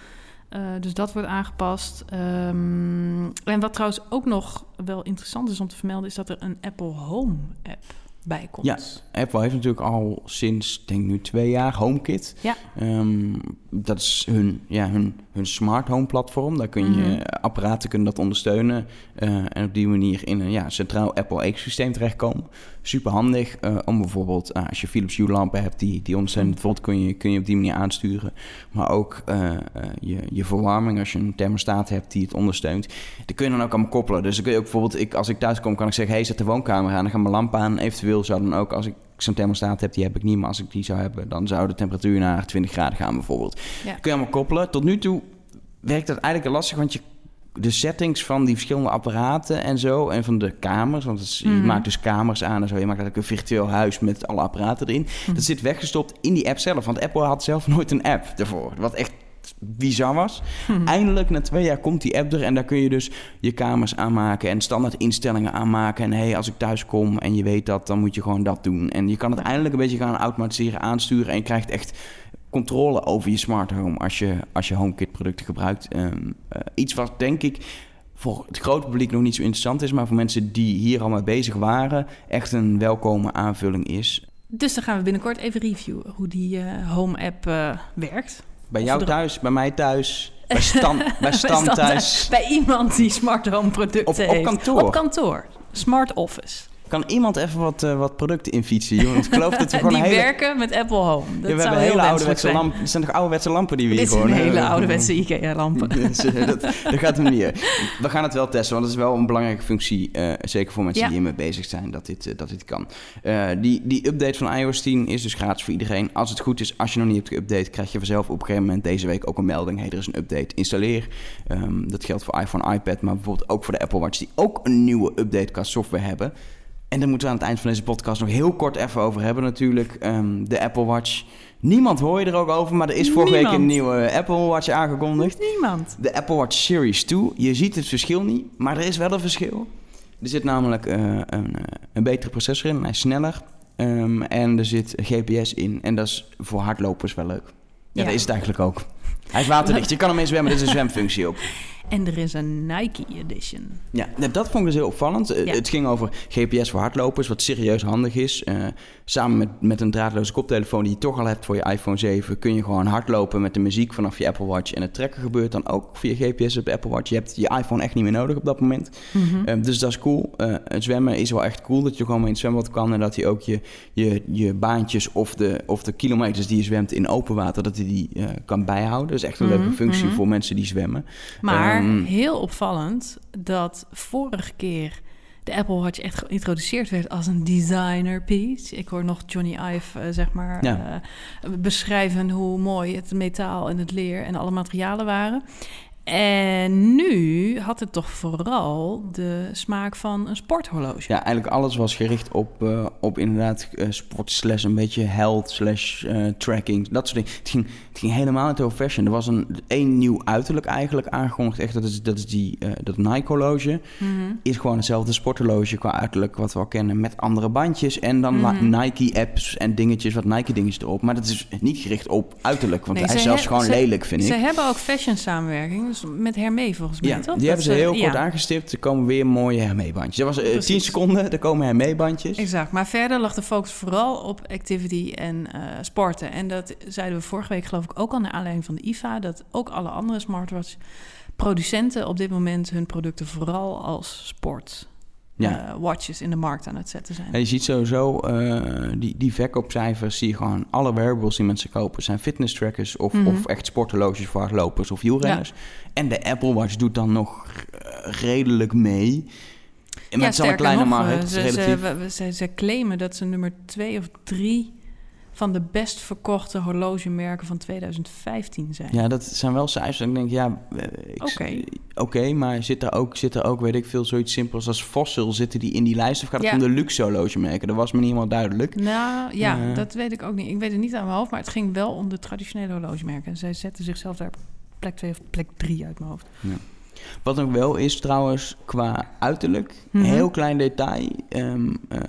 Eh, dus dat wordt aangepast. Ehm, en wat trouwens ook nog wel interessant is om te vermelden... is dat er een Apple Home app bij komt. Ja. Apple heeft natuurlijk al sinds, denk nu twee jaar HomeKit. Ja. Ehm, dat is hun, ja, hun, hun smart home platform. Daar kun je Mhm. apparaten kunnen dat ondersteunen. eh, en op die manier in een ja, centraal Apple ecosysteem terechtkomen. Super handig eh, om bijvoorbeeld, eh, als je Philips Hue lampen hebt die, die ondersteunen, bijvoorbeeld kun je, kun je op die manier aansturen. Maar ook je, je verwarming, als je een thermostaat hebt die het ondersteunt. Die kun je dan ook allemaal koppelen. Dus dan kun je ook bijvoorbeeld, ik, als ik thuis kom, kan ik zeggen, hey, zet de woonkamer aan. Dan gaan mijn lamp aan. Eventueel zou dan ook, als ik zo'n thermostaat heb, die heb ik niet. Maar als ik die zou hebben, dan zou de temperatuur naar 20 graden gaan bijvoorbeeld. Ja. Kun je allemaal koppelen. Tot nu toe werkt dat eigenlijk lastig, want je de settings van die verschillende apparaten en zo. En van de kamers. Want het is- je Mhm. maakt dus kamers aan en zo. Je maakt eigenlijk een virtueel huis met alle apparaten erin. Mhm. Dat zit weggestopt in die app zelf. Want Apple had zelf nooit een app ervoor. Wat echt bizar was. Mhm. Eindelijk na twee jaar komt die app er. En daar kun je dus je kamers aanmaken. En standaard instellingen aanmaken. En hey, als ik thuis kom en je weet dat, dan moet je gewoon dat doen. En je kan het eindelijk een beetje gaan automatiseren, aansturen. En je krijgt echt controle over je smart home als je, als je HomeKit producten gebruikt. Ehm, eh, iets wat denk ik voor het grote publiek nog niet zo interessant is, maar voor mensen die hier al mee bezig waren, echt een welkome aanvulling is. Dus dan gaan we binnenkort even reviewen hoe die eh, Home-app eh, werkt. Bij jou thuis, bij mij thuis, bij Stan, bij Stan Stan thuis. Bij iemand die smart home producten Op- op heeft. kantoor. Op kantoor. Smart office. Kan iemand even wat, eh, wat producten infietsen? Want ik geloof dat we gewoon die hele... werken met Apple Home. Dat Ja, we hebben hele ouderwetse zijn. lampen. Het zijn toch ouderwetse lampen die we hier gewoon... hele eh, ouderwetse IKEA-lampen. Dat, dat gaat hem niet. We gaan het wel testen, want het is wel een belangrijke functie. eh, zeker voor mensen Ja. die hiermee bezig zijn, dat dit, dat dit kan. Die, die update van iOS 10 is dus gratis voor iedereen. Als het goed is, als je nog niet hebt geüpdate, krijg je vanzelf op een gegeven moment deze week ook een melding. Hey, er is een update, installeer. Ehm, dat geldt voor iPhone, iPad, maar bijvoorbeeld ook voor de Apple Watch, die ook een nieuwe update qua software hebben. En daar moeten we aan het eind van deze podcast nog heel kort even over hebben natuurlijk. Ehm, de Apple Watch. Niemand hoor je er ook over, maar er is vorige week een nieuwe Apple Watch aangekondigd. Niemand. De Apple Watch Series 2. Je ziet het verschil niet, maar er is wel een verschil. Er zit namelijk eh, een, eh, een betere processor in. Hij is sneller. Ehm, en er zit GPS in. En dat is voor hardlopers wel leuk. Ja, Ja. dat is het eigenlijk ook. Hij is waterdicht. Je kan ermee zwemmen. Er is een zwemfunctie op. En er is een Nike edition. Ja, dat vond ik dus heel opvallend. Eh, Ja. Het ging over GPS voor hardlopers, wat serieus handig is. Eh, samen met, met een draadloze koptelefoon die je toch al hebt voor je iPhone 7... kun je gewoon hardlopen met de muziek vanaf je Apple Watch. En het trekken gebeurt dan ook via GPS op de Apple Watch. Je hebt je iPhone echt niet meer nodig op dat moment. Mhm. Eh, dus dat is cool. Het zwemmen is wel echt cool, dat je gewoon mee in het zwembad kan... en dat hij ook je, je, je baantjes of de, of de kilometers die je zwemt in open water... dat hij die kan bijhouden. Dat is echt een leuke Mhm, functie mhm. voor mensen die zwemmen. Maar Ehm, heel opvallend dat vorige keer de Apple Watch echt geïntroduceerd werd als een designer piece. Ik hoor nog Johnny Ive, eh, zeg maar, Ja. eh, beschrijven hoe mooi het metaal en het leer en alle materialen waren. En nu had het toch vooral de smaak van een sporthorloge. Ja, eigenlijk alles was gericht op, eh, op inderdaad eh, sport slash een beetje health slash eh, tracking. Dat soort dingen. Het ging, het ging helemaal niet over fashion. Er was een één nieuw uiterlijk eigenlijk aangekondigd. Echt, dat is, dat is die, dat Nike horloge. Mhm. Is gewoon hetzelfde sporthorloge qua uiterlijk wat we al kennen. Met andere bandjes en dan Mhm. Nike apps en dingetjes, wat Nike dingetjes erop. Maar dat is niet gericht op uiterlijk. Want Nee, hij is ze zelfs gewoon ze- lelijk, vind Ze ik. hebben ook fashion samenwerking, met Hermé volgens mij, Ja, toch? die hebben ze heel kort ja. aangestipt. Er komen weer mooie Hermé-bandjes. Dat was eh, 10 Precies. seconden, er komen Hermé-bandjes. Exact, maar verder lag de focus vooral op activity en eh, sporten. En dat zeiden we vorige week geloof ik ook al naar aanleiding van de IFA... dat ook alle andere smartwatch producenten op dit moment hun producten vooral als sport Ja. eh, watches in de markt aan het zetten zijn. En je ziet sowieso, eh, die, die verkoopcijfers, zie je gewoon alle wearables die mensen kopen, zijn fitness trackers of, Mhm. of echt sporthorloges voor hardlopers of wielrenners. En de Apple Watch doet dan nog eh, redelijk mee. En met zo'n kleine nog, markt, ze, relatief. ze, ze, ze claimen dat ze nummer twee of drie van de best verkochte horlogemerken van 2015 zijn. Ja, dat zijn wel cijfers. En ik denk, ja, eh, Oké. maar zit er, ook, zit er ook, weet ik veel, zoiets simpels als Fossil, zitten die in die lijst? Of gaat het Ja. om de luxe horlogemerken? Dat was me niet helemaal duidelijk. Nou ja, Eh. dat weet ik ook niet. Ik weet het niet aan mijn hoofd, maar het ging wel om de traditionele horlogemerken. Zij zetten zichzelf daar plek 2 of plek 3 uit mijn hoofd. Wat ook wel is trouwens qua uiterlijk, Mhm. heel klein detail. Ehm, eh, eh,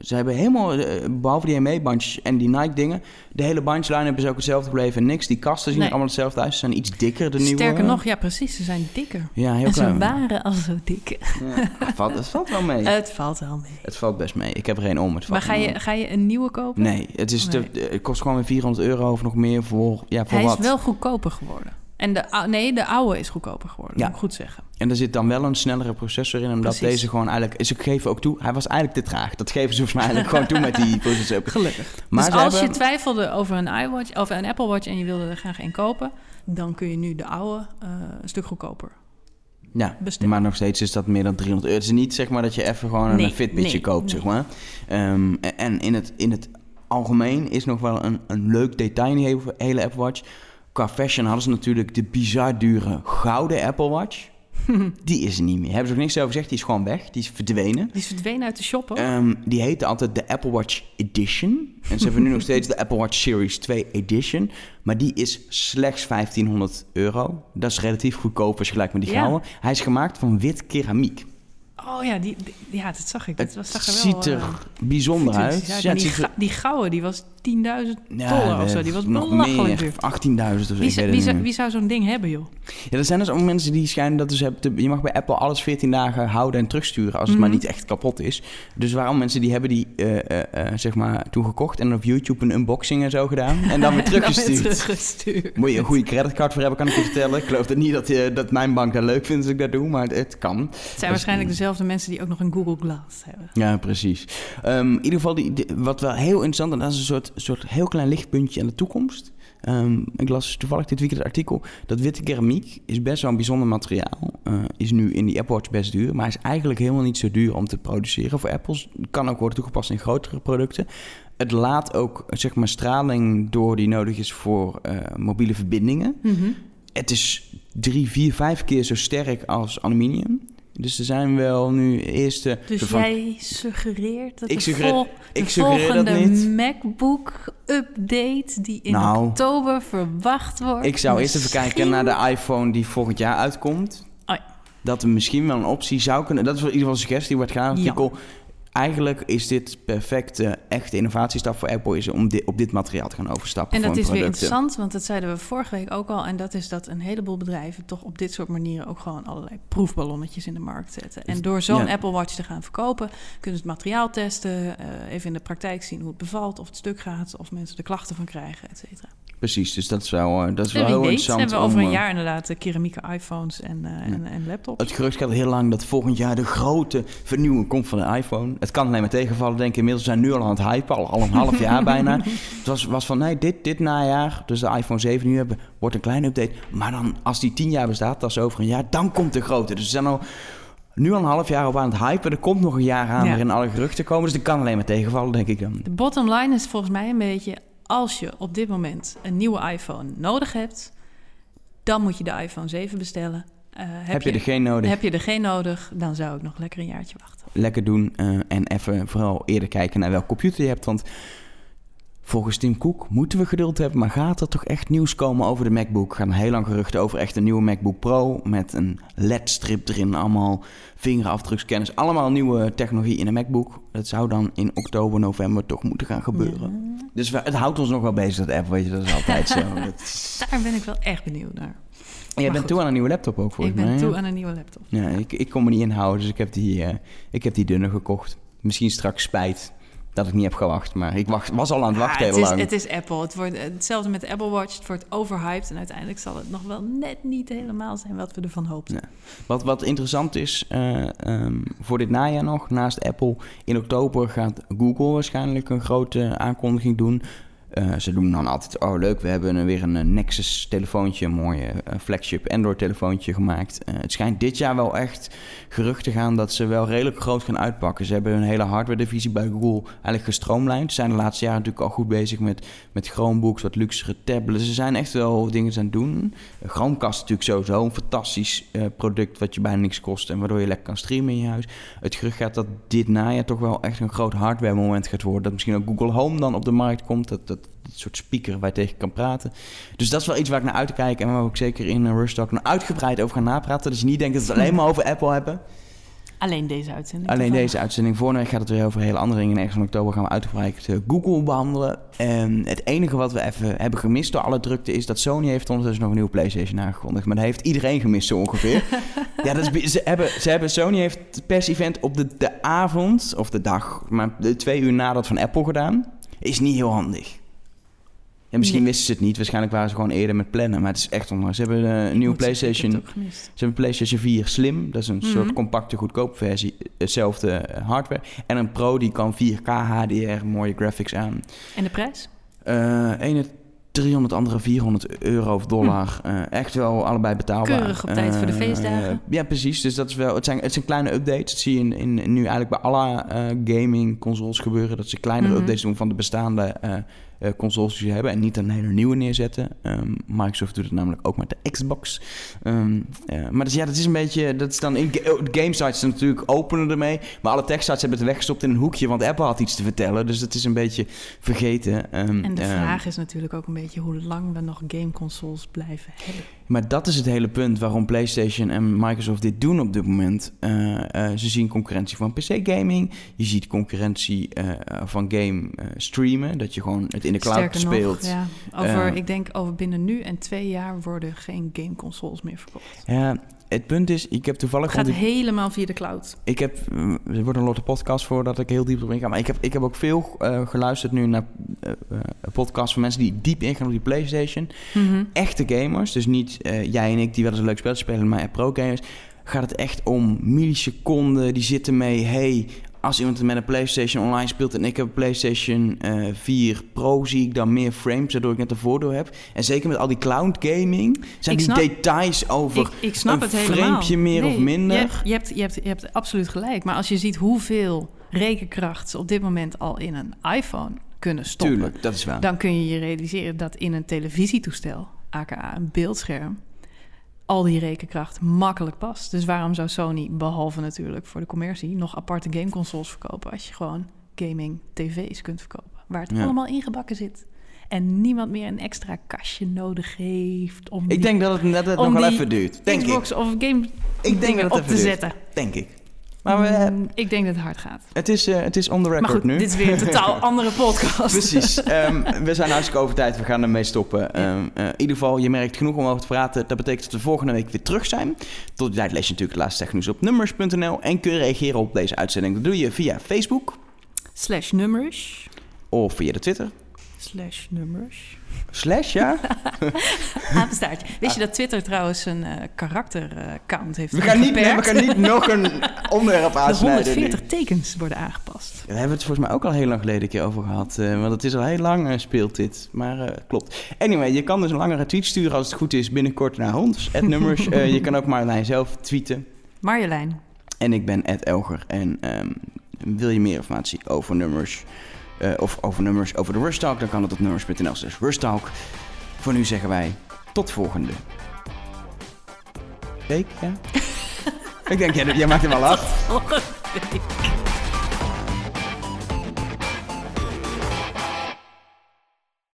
ze hebben helemaal, eh, behalve die ME-bandjes en die Nike-dingen, de hele bandslijn is ook hetzelfde gebleven. En niks, die kasten zien Nee. er allemaal hetzelfde uit. Ze zijn iets dikker, de nieuwe. Sterker nog, ja precies, ze zijn dikker. Ja, heel en ze klein. waren al zo dik. Ja, het, valt, het valt wel mee. Het valt wel mee. het valt best mee. Ik heb er geen om. Het valt Maar ga je, ga je een nieuwe kopen? Nee, het, is te- Nee. het kost gewoon weer 400 euro of nog meer voor, ja, voor Hij wat. is wel goedkoper geworden. En de, nee, de oude is goedkoper geworden, Ja. moet ik goed zeggen. En er zit dan wel een snellere processor in, omdat Precies. deze gewoon eigenlijk... Ze geven ook toe, hij was eigenlijk te traag. Dat geven ze volgens mij eigenlijk gewoon toe met die processor. Gelukkig. Maar dus als hebben- je twijfelde over een iWatch of een Apple Watch en je wilde er graag een kopen, dan kun je nu de oude eh, een stuk goedkoper. Ja, maar nog steeds is dat meer dan 300 euro. Het is niet zeg maar dat je even gewoon een Fitbitje nee, koopt, nee. zeg maar. Ehm, en in het, in het algemeen is nog wel een, een leuk detail in die hele Apple Watch. Qua fashion hadden ze natuurlijk de bizar dure gouden Apple Watch. Die is er niet meer. Hebben ze ook niks over gezegd. Die is gewoon weg. Die is verdwenen. Die is verdwenen uit de shop. Ehm, die heette altijd de Apple Watch Edition. En ze hebben nu nog steeds de Apple Watch Series 2 Edition. Maar die is slechts 1500 euro. Dat is relatief goedkoop als je gelijk met die Ja. gouden. Hij is gemaakt van wit keramiek. Oh ja, die, die- ja, dat zag ik. Dat Het was, zag er wel ziet er eh, bijzonder uit. Ja, die, die gouden, die was 10.000 Ja, dollar of zo. Die was belachelijk duur. 18.000 of zo. Wie, zou- weet wie, het zou, niet wie zou zo'n ding hebben, joh? Ja, er zijn dus ook mensen die schijnen dat dus je mag bij Apple alles 14 dagen houden en terugsturen als het maar Mhm. niet echt kapot is. Dus waarom mensen die hebben die eh, zeg maar toen gekocht en op YouTube een unboxing en zo gedaan en dan weer teruggestuurd. teruggestuurd. Moet je een goede creditcard voor hebben, kan ik je vertellen. Ik geloof dat niet dat, eh, dat mijn bank dat leuk vindt als ik dat doe, maar het, het kan. Het zijn waarschijnlijk dezelfde mensen die ook nog een Google Glass hebben. Ja, precies. Ehm, in ieder geval, die, die- wat wel heel interessant, en dat is een soort, soort heel klein lichtpuntje aan de toekomst. Ehm, ik las toevallig dit weekend het artikel. Dat witte keramiek is best wel een bijzonder materiaal. Eh, is nu in die Apple Watch best duur, maar is eigenlijk helemaal niet zo duur om te produceren voor Apples. Kan ook worden toegepast in grotere producten. Het laat ook zeg maar, straling door die nodig is voor eh, mobiele verbindingen. Mhm. Het is drie, vier, vijf keer zo sterk als aluminium. Dus er zijn wel nu eerste... Dus van- jij suggereert dat Ik de, suggereer- vol- de ik suggereer dat volgende niet. MacBook-update die in Nou. oktober verwacht wordt... Ik zou eerst even kijken naar de iPhone die volgend jaar uitkomt. Oh ja. Dat er misschien wel een optie zou kunnen... Dat is wel in ieder geval een suggestie die wordt gedaan het Ja. Eigenlijk is dit perfecte, echte innovatiestap voor Apple... Is om dit, op dit materiaal te gaan overstappen En dat voor is weer interessant, want dat zeiden we vorige week ook al. En dat is dat een heleboel bedrijven toch op dit soort manieren ook gewoon allerlei proefballonnetjes in de markt zetten. En door zo'n Ja. Apple Watch te gaan verkopen, kunnen ze het materiaal testen, eh, even in de praktijk zien hoe het bevalt, of het stuk gaat, of mensen er klachten van krijgen, et cetera. Precies, dus dat is wel, eh, dat is En wel heel weet interessant. hebben we over om, een eh, jaar inderdaad de keramieke iPhones en, eh, en, en laptops. Het gerucht gaat heel lang dat volgend jaar de grote vernieuwing komt van de iPhone. Het kan alleen maar tegenvallen, denk ik. Inmiddels zijn we nu al aan het hypen, al, al een half jaar bijna. Het was, was van, nee, dit, dit najaar, dus de iPhone 7 nu hebben, wordt een kleine update. Maar dan, als die tien jaar bestaat, dat is over een jaar, dan komt de grote. Dus we zijn al nu al een half jaar op aan het hypen. Er komt nog een jaar aan Ja. waarin alle geruchten komen. Dus dat kan alleen maar tegenvallen, denk ik dan. De bottom line is volgens mij een beetje... als je op dit moment een nieuwe iPhone nodig hebt... dan moet je de iPhone 7 bestellen. Eh, heb, Heb je er geen nodig? Heb je er geen nodig, dan zou ik nog lekker een jaartje wachten. lekker doen. eh, en even vooral eerder kijken naar welk computer je hebt. Want volgens Tim Cook moeten we geduld hebben. Maar gaat er toch echt nieuws komen over de MacBook? Gaan heel lang geruchten over echt een nieuwe MacBook Pro. Met een LED-strip erin. Allemaal vingerafdrukscanners. Allemaal nieuwe technologie in de MacBook. Dat zou dan in oktober, november toch moeten gaan gebeuren. Dus we- het houdt ons nog wel bezig, dat app. Weet je, dat is altijd zo. Is- Daar ben ik wel echt benieuwd naar. En jij bent goed. toe aan een nieuwe laptop ook, volgens ik ben mij. toe aan een nieuwe laptop. Ja, ik, ik kon me niet inhouden, dus ik heb die, eh, ik heb die dunne gekocht. Misschien straks spijt dat ik niet heb gewacht, maar ik wacht, was al aan het wachten Ah, het, is, lang. het is Apple. Het wordt hetzelfde met de Apple Watch. Het wordt overhyped. En uiteindelijk zal het nog wel net niet helemaal zijn wat we ervan hoopten. Ja. Wat, wat interessant is eh, ehm, voor dit najaar nog, naast Apple, in oktober gaat Google waarschijnlijk een grote aankondiging doen. Eh, ze doen dan altijd, oh leuk, we hebben weer een eh, Nexus telefoontje, een mooie eh, flagship Android telefoontje gemaakt. Het schijnt dit jaar wel echt gerucht te gaan dat ze wel redelijk groot gaan uitpakken. Ze hebben hun hele hardware divisie bij Google eigenlijk gestroomlijnd. Ze zijn de laatste jaren natuurlijk al goed bezig met, met Chromebooks, wat luxere tablets. Ze zijn echt wel dingen aan het doen. Chromecast natuurlijk sowieso een fantastisch product wat je bijna niks kost en waardoor je lekker kan streamen in je huis. Het gerucht gaat dat dit najaar toch wel echt een groot hardware moment gaat worden. Dat misschien ook Google Home dan op de markt komt. Dat, dat soort speaker waar je tegen kan praten. Dus dat is wel iets waar ik naar uitkijk en waar we ook zeker in een Rush Talk nog uitgebreid over gaan napraten. Dus je niet denkt dat we het alleen maar over Apple hebben. Alleen deze uitzending. Alleen deze uitzending. Week gaat het weer over hele andere dingen. En ergens in oktober gaan we uitgebreid eh, Google behandelen. En het enige wat we even hebben gemist door alle drukte is dat Sony heeft ondertussen nog een nieuwe PlayStation aangekondigd. Maar dat heeft iedereen gemist zo ongeveer. ja, dat is, ze hebben, ze hebben, Sony heeft het pers-event op de, de avond, of de dag, maar de twee uur nadat van Apple gedaan. Is niet heel handig. Ja, misschien Nee. wisten ze het niet. Waarschijnlijk waren ze gewoon eerder met plannen. Maar het is echt ondanks. Ze hebben eh, een nieuwe PlayStation. Ze hebben een PlayStation 4 Slim, dat is een Mhm. soort compacte, goedkope versie, hetzelfde eh, hardware. En een Pro die kan 4K HDR, mooie graphics aan. En de prijs? Eh ene 300, andere 400 euro of dollar. Eh, echt wel allebei betaalbaar. Keurig op tijd voor de Eh, feestdagen. ja, precies. Dus dat is wel, het, zijn, het zijn kleine updates. Dat zie je in, in, nu eigenlijk bij alle eh, gaming consoles gebeuren. Dat ze kleinere Mhm. updates doen van de bestaande eh, consoles die ze hebben en niet een hele nieuwe neerzetten. Ehm, Microsoft doet het namelijk ook met de Xbox. Ehm, eh, maar dus ja, dat is een beetje, dat is dan in ga- oh, game sites natuurlijk openen ermee, maar alle tech sites hebben het weggestopt in een hoekje, want Apple had iets te vertellen, dus dat is een beetje vergeten. Ehm, En de vraag is natuurlijk ook een beetje hoe lang we nog gameconsoles blijven hebben. Maar dat is het hele punt waarom PlayStation en Microsoft dit doen op dit moment. Eh, eh, ze zien concurrentie van PC-gaming. Je ziet concurrentie eh, van game streamen. Dat je gewoon het in de cloud Sterker speelt. nog, ja, over, ik denk over binnen nu en twee jaar worden geen gameconsoles meer verkocht. Ja, het punt is, ik heb toevallig... Het gaat ik- helemaal via de cloud. Ik heb, mm, er wordt een lotte podcast voor dat ik heel diep op inga. Maar ik heb, ik heb ook veel eh, geluisterd nu naar eh eh, podcasts van mensen die diep ingaan op die PlayStation. Mhm. Echte gamers, dus niet eh, jij en ik die wel eens een leuk spel spelen, maar pro-gamers. Gaat het echt om milliseconden. Die zitten mee, hey, als iemand met een PlayStation online speelt en ik heb een PlayStation eh 4 Pro, zie ik dan meer frames, waardoor ik net een voordeel heb. En zeker met al die cloud gaming zijn Ik die snap- details over Ik, ik snap een het helemaal. meer of minder. Je hebt, je, hebt, je, hebt, je hebt absoluut gelijk. Maar als je ziet hoeveel rekenkracht ze op dit moment al in een iPhone kunnen stoppen... Tuurlijk, dat is waar. dan kun je je realiseren dat in een televisietoestel, aka een beeldscherm, al die rekenkracht makkelijk past. Dus waarom zou Sony, behalve natuurlijk voor de commercie, nog aparte gameconsoles verkopen als je gewoon gaming tv's kunt verkopen, waar het Ja. allemaal ingebakken zit. En niemand meer een extra kastje nodig heeft om Ik die denk dat het net nog wel even duurt. Denk Xbox of game ik. Ik denk dat het op even te duurt. zetten. Denk ik. Maar we, Mm, ik denk dat het hard gaat. het, is, eh, het is on the record Maar goed, nu. dit is weer een totaal andere podcast. Precies. Ehm, we zijn hartstikke over tijd. We gaan ermee stoppen. Ehm, eh, in ieder geval, je merkt genoeg om over te praten. Dat betekent dat we volgende week weer terug zijn. Tot die tijd lees je natuurlijk het laatste technieuws op nummers.nl. En kun je reageren op deze uitzending. Dat doe je via Facebook Slash nummers. of via de Twitter. Slash nummers. Slash, ja? Apenstaartje. Wist je dat Twitter trouwens een eh karakter-account heeft We gaan, niet, nee, we gaan niet nog een onderwerp De aansnijden. nu. 140 tekens worden aangepast. Daar hebben we het volgens mij ook al heel lang geleden een keer over gehad. eh, want het is al heel lang eh, speelt dit. Maar klopt. Anyway, je kan dus een langere tweet sturen als het goed is binnenkort naar ons. nummers. Je kan ook Marjolein zelf tweeten. Marjolein. En ik ben Ed Elger. En ehm, wil je meer informatie over nummers... eh, of over nummers over de Rush Talk... dan kan het op nummers.nl slash Rush Talk. Voor nu zeggen wij tot volgende week. Ja? ik denk, jij, jij maakt hem al af. Volgende week.